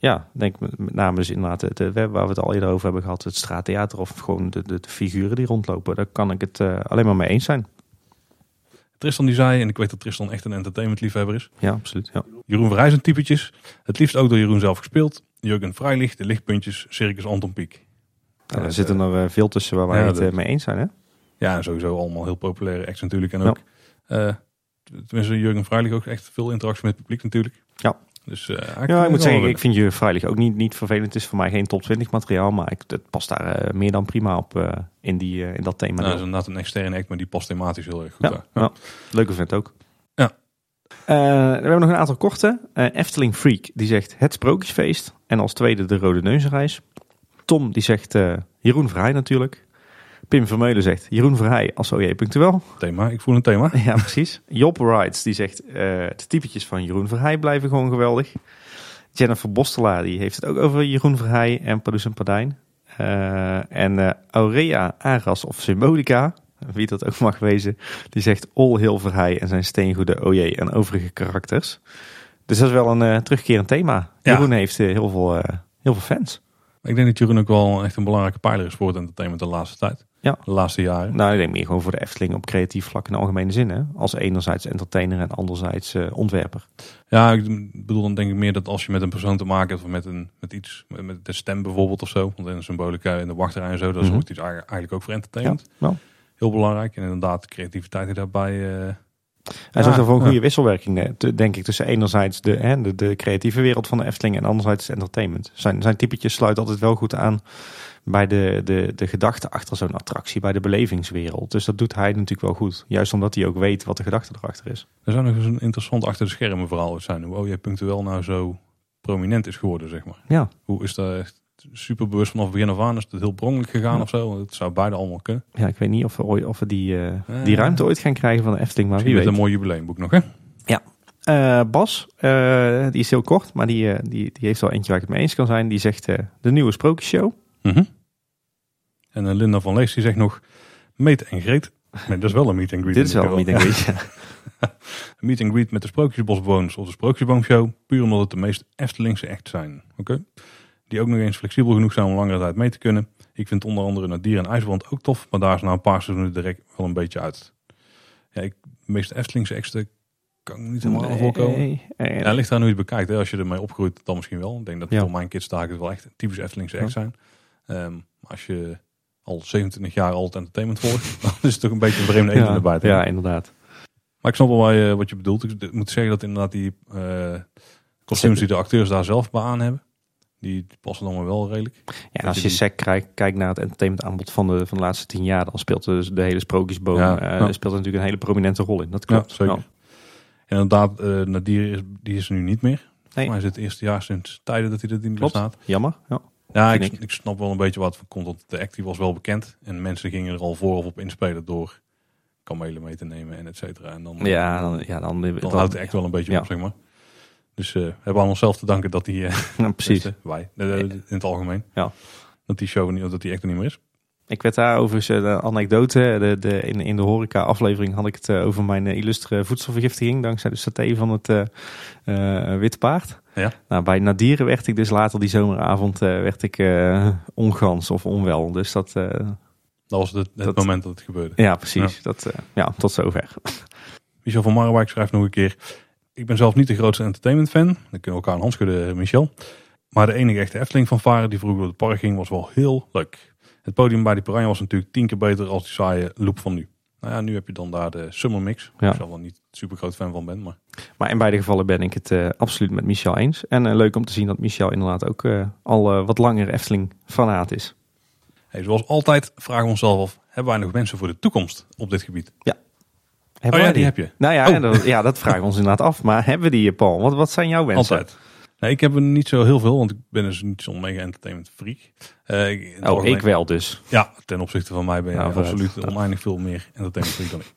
Ja, denk met name dus inderdaad het, het, waar we het al eerder over hebben gehad, het straattheater of gewoon de, de, figuren die rondlopen. Daar kan ik het uh, alleen maar mee eens zijn. Tristan die zei, en ik weet dat Tristan echt een entertainment liefhebber is. Ja, absoluut. Ja. Jeroen Verrijzen typetjes. Het liefst ook door Jeroen zelf gespeeld. Jurgen Freilich, de lichtpuntjes, Circus Anton Pieck. Nou, er Eh, zitten er eh, veel tussen waar wij ja, het eh, mee eens zijn. Hè? Ja, sowieso allemaal heel populaire acts natuurlijk. En Ja. ook, eh, tenminste, Jurgen Freilich ook echt veel interactie met het publiek natuurlijk. Ja. Dus, eh, Ja, ik moet zeggen, ik vind je veilig ook niet, niet vervelend. Het is voor mij geen top 20 materiaal, maar ik, het past daar eh, meer dan prima op eh, in, die, in dat thema. Nou, dat is inderdaad een externe act, maar die past thematisch heel erg goed Ja, daar. ja. Leuke vent ook. Ja. Eh, we hebben nog een aantal korte. Eh, Efteling Freak, die zegt het Sprookjesfeest. En als tweede de Rode Neuzenreis. Tom, die zegt eh, Jeroen Verheij natuurlijk. Pim Vermeulen zegt Jeroen Verheij als OJ punctueel. Thema, ik voel een thema. Ja, precies. Job Rides, die zegt eh, de typetjes van Jeroen Verheij blijven gewoon geweldig. Jennifer Bostelaar, die heeft het ook over Jeroen Verheij en Pardoes en Pardijn. Eh, en eh, Aurea Aras of Symbolica, wie dat ook mag wezen, die zegt all heel Verheij en zijn steengoede OJ en overige karakters. Dus dat is wel een terugkerend thema. Ja. Jeroen heeft heel, veel, heel veel fans. Ik denk dat Jeroen ook wel echt een belangrijke pijler is voor het entertainment de laatste tijd. Ja. De laatste jaren. Nou, ik denk meer gewoon voor de Efteling op creatief vlak in de algemene zin. Hè? Als enerzijds entertainer en anderzijds eh, ontwerper. Ja, ik bedoel dan denk ik meer dat als je met een persoon te maken hebt of met, een, met iets, met- de stem bijvoorbeeld of zo. Want in de symbolica en de wachterij en zo, dat is Mhm. ook iets eigenlijk ook voor entertainment. wel. Heel belangrijk. En inderdaad, creativiteit die daarbij... eh, Hij zorgt er voor een ja. goede wisselwerking, denk ik, tussen enerzijds de, hè, de, de creatieve wereld van de Efteling en anderzijds entertainment. Zijn, zijn typetjes sluiten altijd wel goed aan bij de, de, de gedachte achter zo'n attractie, bij de belevingswereld. Dus dat doet hij natuurlijk wel goed. Juist omdat hij ook weet wat de gedachte erachter is. er zou nog eens een interessant achter de schermen verhaal zijn. Hoe OJ Punctueel nou zo prominent is geworden, zeg maar. Ja, Hoe is dat echt super bewust vanaf het begin af aan? Is het heel brongelijk gegaan Ja. of zo? Het zou beide allemaal kunnen. ja ik weet niet of we, ooit- of we die, eh, die ruimte ooit gaan krijgen van de Efteling, maar Misschien wie weet. een mooi jubileumboek nog, hè? Eh, Bas, eh, die is heel kort, maar die, die, die heeft wel eentje waar ik het mee eens kan zijn. Die zegt de nieuwe Sprookjesshow. Mhm. En eh, Linda van Lees die zegt nog... Meet en greet. Nee, dat is wel een meet and greet. Dit is wel een meet and greet. Een meet and greet met de Sprookjesbosbewoners op de Sprookjesboomshow. Puur omdat het de meest Eftelingse echt zijn. Oké? Die ook nog eens flexibel genoeg zijn om langere tijd mee te kunnen. Ik vind onder andere Nadier en IJsbrand ook tof. Maar daar is na een paar seizoenen direct wel een beetje uit. Ja, ik, de meest Eftelingse echten kan ik niet helemaal voorkomen. Nee, Ja, het ligt hoe je het bekijkt. Hè. Als je ermee opgroeit, dan misschien wel. Ik denk dat Ja. voor mijn kids daar het wel echt typisch Eftelingse Ja. echt zijn. Maar als je al 27 jaar al het entertainment volgt, dan is het toch een beetje een vreemde eend in de bijt. hè. ja, inderdaad. Maar ik snap wel waar je, wat je bedoelt. Ik moet zeggen dat inderdaad die kostuums die de acteurs daar zelf bij aan hebben, die passen dan wel redelijk. Ja, en als je sec kijkt, kijkt naar het entertainment aanbod van de, van de laatste tien jaar, dan speelt dus de hele sprookjesboom Ja, ja. speelt natuurlijk een hele prominente rol in. Dat klopt. Ja, zeker. En inderdaad, eh Nadir is, die is er nu niet meer. Nee. Maar hij zit het eerste jaar sinds tijden dat hij er niet meer Klopt. staat. Jammer. Ja. Ja, ik, ik. ik snap wel een beetje wat van komt. Want de act die was wel bekend. En mensen gingen er al vooraf op inspelen door kamelen mee te nemen en et cetera. En dan, Ja, dan, ja, dan, dan, dan- houdt de act wel een beetje ja. op, zeg maar. Dus eh, we hebben aan onszelf te danken dat die, eh, precies. wij, eh, in het algemeen, Ja. dat die show niet, dat die act er niet meer is. Ik werd daar overigens eh, de anekdote. De, de, in, in de horeca-aflevering had ik het eh, over mijn eh, illustre voedselvergiftiging. Dankzij de saté van het eh eh, Witte Paard. Ja. Nou, bij Nadieren werd ik dus later die zomeravond eh, werd ik, eh, ongans of onwel. Dus dat, eh, Dat was het, het Dat- moment dat het gebeurde. ja, precies. Dat, ja, tot zover. Michel van Marwijk schrijft nog een keer. Ik ben zelf niet de grootste entertainment fan. Dan kunnen we elkaar een hand schudden, Michel. Maar de enige echte Efteling van Varen die vroeger door het park ging was wel heel leuk. Het podium bij die Piranha was natuurlijk tien keer beter als die saaie loop van nu. Nou ja, nu heb je dan daar de Summer Mix. Ja. Ik zelf wel niet super groot fan van ben. Maar Maar in beide gevallen ben ik het eh, absoluut met Michel eens. En eh, leuk om te zien dat Michel inderdaad ook eh, al wat langer Efteling-fanaat is. hey, zoals altijd vragen we onszelf af. Hebben wij nog mensen voor de toekomst op dit gebied? Hebben oh ja, die heb je. Nou ja, Oh. dat, ja, dat vragen we ons inderdaad af. Maar hebben we die, Paul? Wat, wat zijn jouw wensen? Altijd. Nee, ik heb er niet zo heel veel, want ik ben dus niet zo'n mega entertainment freak. Eh, ik- Oh, algemeen- ik wel dus. Ja, ten opzichte van mij ben je Nou, absoluut oneindig veel meer entertainment freak dan ik.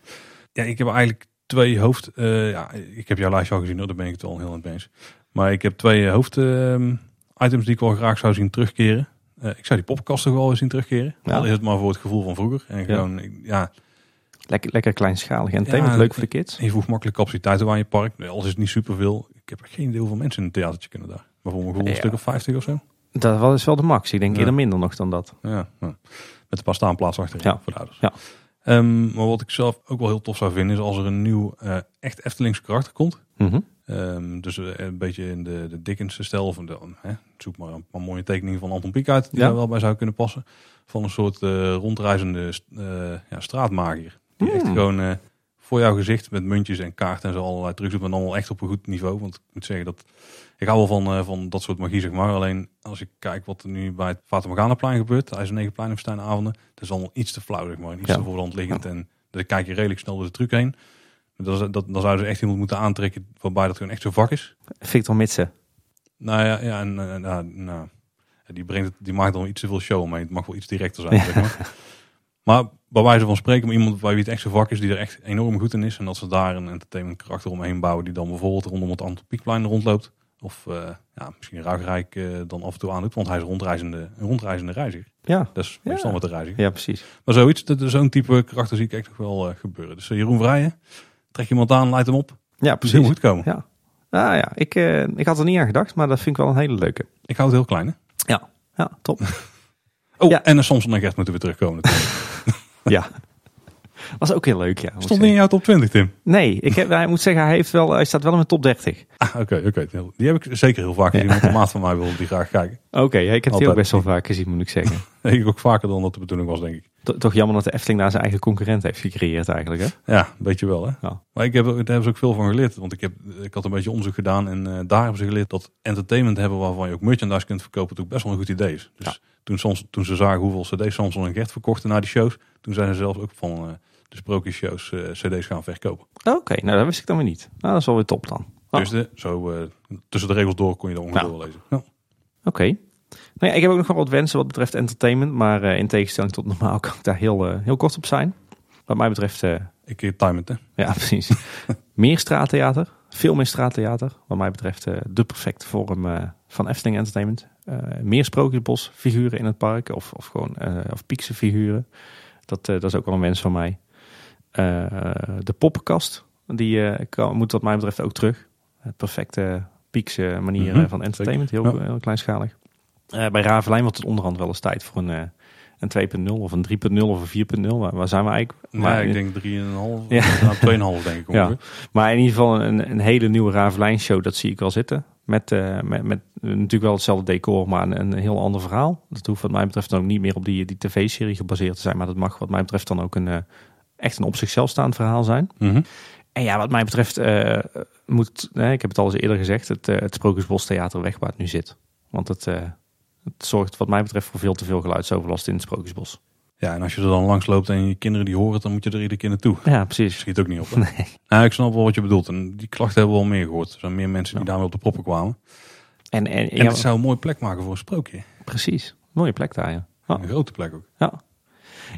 Ja, ik heb eigenlijk twee hoofd... eh, ja, ik heb jouw lijstje al gezien, hoor, daar ben ik het al heel aan eens. Maar ik heb twee hoofd ehm, items die ik wel graag zou zien terugkeren. Eh, ik zou die poppenkast toch wel eens zien terugkeren. Ja. Al is het maar voor het gevoel van vroeger. En gewoon, ik- ja, Lekker, lekker kleinschalig entertainment. Ja, leuk voor de kids. je voegt makkelijk capaciteiten aan je park. Al is het niet superveel. Ik heb geen idee hoeveel mensen in een theatertje kunnen daar. Maar voor een Ja. stuk of 50 of zo. Dat was wel de max. Ik denk Ja. eerder minder nog dan dat. Ja, ja. met een paar staanplaatsen achterin Ja. voor de ouders. Ja. Ehm, maar wat ik zelf ook wel heel tof zou vinden is als er een nieuw eh, echt Eftelings karakter komt. Mhm. Ehm, dus eh, een beetje in de, de Dickens-stijl. Of de, hè, zoek maar een mooie tekeningen van Anton Pieck uit. Die daar wel bij zou kunnen passen. Van een soort eh, rondreizende ja, straatmagier. Die echt Hmm. gewoon voor jouw gezicht met muntjes en kaarten en zo allerlei trucs. Maar dan wel echt op een goed niveau. Want ik moet zeggen dat... Ik hou wel van, eh, van dat soort magie, zeg maar. Alleen als ik kijk wat er nu bij het Fata Morgana-plein gebeurt. Hij is een negenplein en avonden. Dat is allemaal iets te flauw, zeg maar. Iets Ja. te voor de hand liggend. En daar kijk je redelijk snel door de truc heen. Dat, dat, dan zouden ze echt iemand moeten aantrekken waarbij dat gewoon echt zo'n vak is. Victor Mitsen. Nou ja, ja en, eh, nou, nou, die, brengt het, die maakt dan iets te veel show omheen. Het mag wel iets directer zijn, zeg maar. Maar bij wijze van spreken, maar iemand bij wie het echt zijn vak is, die er echt enorm goed in is. En dat ze daar een entertainment karakter omheen bouwen, die dan bijvoorbeeld rondom het Anton Pieckplein rondloopt. Of eh, ja, misschien Ruigrijk eh dan af en toe aandoet, want hij is rondreizende, een rondreizende reiziger. Ja, Dat is Ja. meestal met de reiziger. ja, precies. Maar zoiets, zo'n type karakter zie ik echt nog wel eh, gebeuren. Dus Jeroen Vrijen, trek iemand aan, leid hem op. Ja, heel precies. goed komen. Ja. Ah ja, ik, ik had er niet aan gedacht, maar dat vind ik wel een hele leuke. Ik hou het heel klein, hè? Ja, ja top. Oh, Ja. en een Samson en Gert moeten weer terugkomen natuurlijk. ja. Was ook heel leuk, ja. Stond niet in jouw top 20, Tim? Nee, ik heb, hij moet zeggen, hij, heeft wel, hij staat wel in mijn top 30. Ah, oké, oké. Die heb ik zeker heel vaak gezien, want de maat van mij wilde die graag kijken. Oké, ik heb die Altijd. ook best wel vaak gezien, moet ik zeggen. Ik ook vaker dan dat de bedoeling was, denk ik. To- Toch jammer dat de Efteling daar zijn eigen concurrent heeft gecreëerd eigenlijk, hè? Ja, een beetje wel, hè? Ja. Maar ik heb, daar hebben ze ook veel van geleerd. Want ik, heb, ik had een beetje onderzoek gedaan en eh, daar hebben ze geleerd dat entertainment hebben waarvan je ook merchandise kunt verkopen, ook best wel een goed idee is. Dus toen, soms, toen ze zagen hoeveel cd's Samson en Gert verkochten na die shows, toen zijn ze zelfs ook van eh, de sprookjesshows eh, cd's gaan verkopen. Oké, nou dat wist ik dan weer niet. Nou, dat is wel weer top dan. Oh, Dus de, zo eh, tussen de regels door kon je dat ongeveer wel lezen. Ja. Oké. Nou ja, ik heb ook nog wel wat wensen wat betreft entertainment, maar in tegenstelling tot normaal kan ik daar heel, heel kort op zijn. Wat mij betreft, Ik keer time het, hè? ja precies, meer straattheater, veel meer straattheater. Wat mij betreft de perfecte vorm van Efteling Entertainment. Eh, meer sprookjesbos figuren in het park of, of gewoon eh of piekse figuren. Dat, eh, dat is ook wel een wens van mij. De poppenkast, die kan, moet wat mij betreft ook terug. Perfecte piekse manier Mhm, van entertainment, heel, Ja. heel kleinschalig. Bij Ravelijn wordt het onderhand wel eens tijd voor een, een 2.0 of een 3.0 of een 4.0. Waar, waar zijn we eigenlijk? Maar, ik denk 3,5, Ja. nou 2,5 denk ik Ja. maar in ieder geval een, een hele nieuwe Ravelijn show, dat zie ik wel zitten. Met, eh, met, met natuurlijk wel hetzelfde decor, maar een, een heel ander verhaal. Dat hoeft wat mij betreft dan ook niet meer op die, die tv-serie gebaseerd te zijn. Maar dat mag wat mij betreft dan ook een, eh, echt een op zichzelf staand verhaal zijn. Mhm. En ja, wat mij betreft eh, moet, ik heb het al eens eerder gezegd, het, het Sprookjesbos Theater weg waar het nu zit. Want het, het zorgt wat mij betreft voor veel te veel geluidsoverlast in het Sprookjesbos. Ja, en als je er dan langs loopt en je kinderen die horen het, dan moet je er iedere keer naartoe. Ja, precies. Schiet ook niet op. Nee. Nou, ik snap wel wat je bedoelt. En die klachten hebben we al meer gehoord. Er zijn meer mensen die Ja. daarmee op de proppen kwamen. En, en, En ja, het zou een mooie plek maken voor een sprookje. precies. Mooie plek daar, ja. Een grote plek ook. Ja.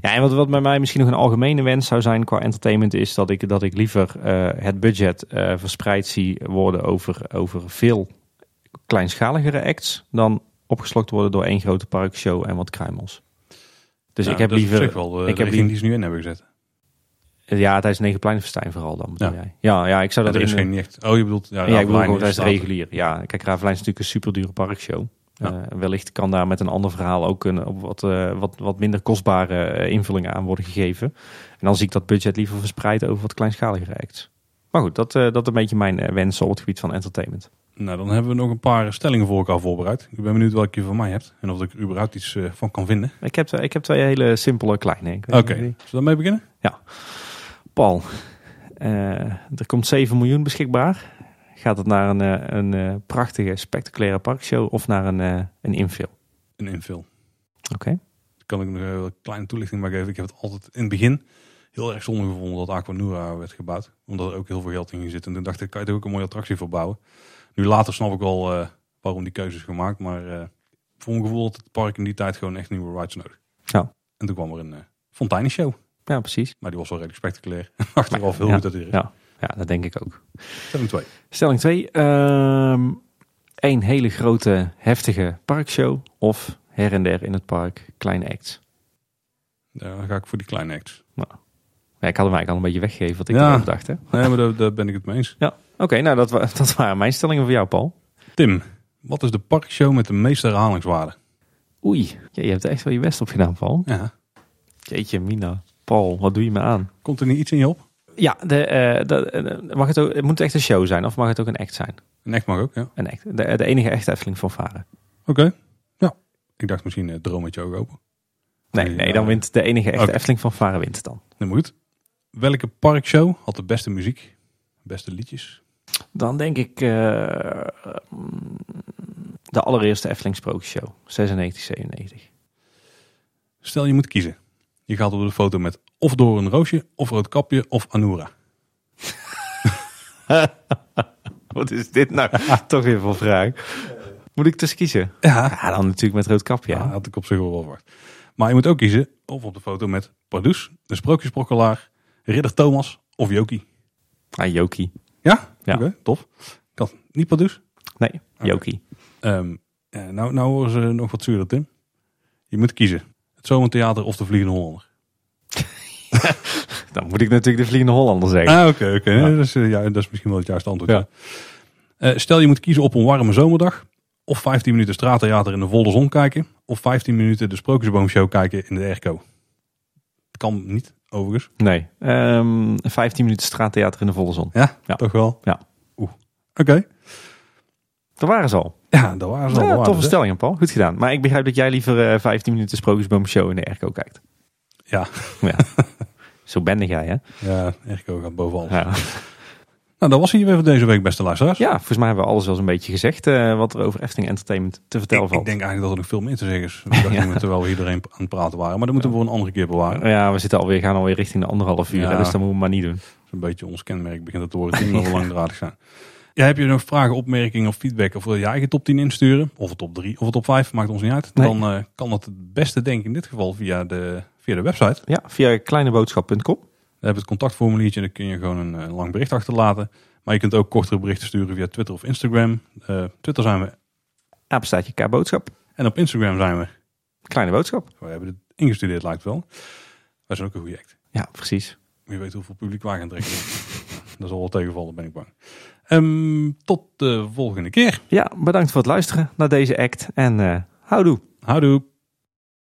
Ja, en wat, wat bij mij misschien nog een algemene wens zou zijn qua entertainment is dat ik, dat ik liever eh, het budget eh, verspreid zie worden over, over veel kleinschaligere acts dan opgeslokt worden door één grote parkshow en wat kruimels. Dus Ja, ik heb dat liever, wel ik heb die ze nu in hebben gezet. ja, tijdens Negenpleinenfestijn vooral dan bedoel Ja. jij. Ja, ja, ik zou Ja, dat er is in, geen echt... Oh, je bedoelt... Ja, ja, ik bedoel gewoon tijdens regulier. Ja, kijk, Ravelijn is natuurlijk een super dure parkshow. Ja. Eh, wellicht kan daar met een ander verhaal ook een op wat, eh, wat, wat minder kostbare eh, invullingen aan worden gegeven. En dan zie ik dat budget liever verspreid over wat kleinschaligere acts. Maar goed, dat, eh, dat is een beetje mijn eh, wens op het gebied van entertainment. Nou, dan hebben we nog een paar stellingen voor elkaar voorbereid. Ik ben benieuwd welke je van mij hebt. En of ik er überhaupt iets eh, van kan vinden. Ik heb, ik heb twee hele simpele kleine. Oké, zullen we daarmee beginnen? Paul, eh, er komt 7 miljoen beschikbaar. Gaat het naar een, eh, een prachtige, spectaculaire parkshow of naar een, een infill? Een invul. Oké. Kan ik nog een kleine toelichting bij geven. Ik heb het altijd in het begin heel erg zonde gevonden dat Aquanura werd gebouwd. Omdat er ook heel veel geld in zit. En toen dacht ik, kan je er ook een mooie attractie voor bouwen. Nu later snap ik wel eh, waarom die keuze is gemaakt. Maar eh voor mijn gevoel had het park in die tijd gewoon echt nieuwe rides nodig. Ja. En toen kwam er een uh, fonteinenshow. Ja, precies. Maar die was wel redelijk spectaculair. Achteraf heel Ja. goed dat hij er is. Ja. Ja, dat denk ik ook. Stelling 2. Stelling 2. een hele grote, heftige parkshow of her en der in het park kleine acts. Ja, dan ga ik voor die kleine acts. Ja, ik had hem eigenlijk al een beetje weggegeven wat ik Ja. dacht. Hè? Nee, maar daar, daar ben ik het mee eens. Ja, oké. nou, dat, wa- dat waren mijn stellingen voor jou, Paul. Tim, wat is de parkshow met de meeste herhalingswaarde? Oei, ja, je hebt er echt wel je best op gedaan, Paul. Ja. Jeetje, Mina. Paul, wat doe je me aan? Komt er niet iets in je op? Ja, de, eh, de, eh, mag het, ook, het moet echt een show zijn of mag het ook een act zijn? Een echt mag ook, ja. Een act. De, de enige echte Efteling fanfare. Oké. Ja. Ik dacht misschien uh, droom met je ogen open. Nee, Nee, dan wint de enige echte. Efteling fanfare wint dan. Dat moet. Welke parkshow had de beste muziek? Beste liedjes? Dan denk ik eh, de allereerste Efteling Sprookjeshow, 96, 97. Stel je moet kiezen. Je gaat op de foto met of door een roosje, of rood kapje, of Anura. Wat is dit nou? Toch weer voor vraag. Moet ik dus kiezen? Ja. Ja, dan natuurlijk met rood kapje. Ja, had ik op zich wel wel verwacht. Maar je moet ook kiezen of op de foto met Pardoes, de sprookjesbrokkelaar, Ridder Thomas of Jokie. Ah, Jokie. Ja? Ja. Oké, tof. Kan niet Pardoes? Nee, Jokie. Ehm, eh, nou, nou horen ze nog wat zuurder, Tim. Je moet kiezen. Het Zomertheater of de Vliegende Hollander. Dan moet ik natuurlijk de Vliegende Hollander zeggen. Ah, oké, oké. Ja. Dat, is, eh, ja, dat is misschien wel het juiste antwoord. Ja. Eh, stel je moet kiezen op een warme zomerdag. Of 15 minuten straattheater in de volle zon kijken. Of 15 minuten de Sprookjesboomshow kijken in de airco. Het kan niet, overigens. Nee, ehm 15 minuten straattheater in de volle zon. Ja, Ja. toch wel? Ja. Oeh. Oké. Daar waren ze al. Ja, dat waren ze al. Ja, dat toffe ze. stellingen, Paul. Goed gedaan. Maar ik begrijp dat jij liever eh 15 minuten Sprookjesboom Show in de airco kijkt. Ja, Ja. Zo ben jij, hè? ja, airco gaat boven alles. Ja. Nou, dat was hier weer voor deze week, beste luisteraars. ja, volgens mij hebben we alles wel zo'n beetje gezegd eh, wat er over Efteling Entertainment te vertellen ik, valt. ik denk eigenlijk dat er nog veel meer te zeggen is. Terwijl we iedereen aan het praten waren. Maar dat moeten we voor een andere keer bewaren. Ja, we zitten alweer, gaan alweer richting de anderhalf uur, Ja. dus dat moeten we maar niet doen. Dat is een beetje ons kenmerk. Begint het te worden. Tien we langdradig zijn. Ja, heb je nog vragen, opmerkingen of feedback? Of wil je eigen top 10 insturen? Of een top 3 of een top 5, maakt ons niet uit. Nee. Dan eh, kan dat het beste denk ik in dit geval via de, via de website. Ja, via kleineboodschap.com. Daar heb je het contactformuliertje en dan kun je gewoon een, eh, lang bericht achterlaten. Maar je kunt ook kortere berichten sturen via Twitter of Instagram. Eh, Twitter zijn we Apenstaatje K-boodschap. en op Instagram zijn we. Kleine boodschap. We hebben het ingestudeerd lijkt wel. Wij zijn ook een goede act. Ja, precies. Wie weet hoeveel publiek wij gaan trekken. dat zal wel tegenvallen, ben ik bang. Ehm, tot de volgende keer. Ja, bedankt voor het luisteren naar deze act. En eh houdoe. Houdoe.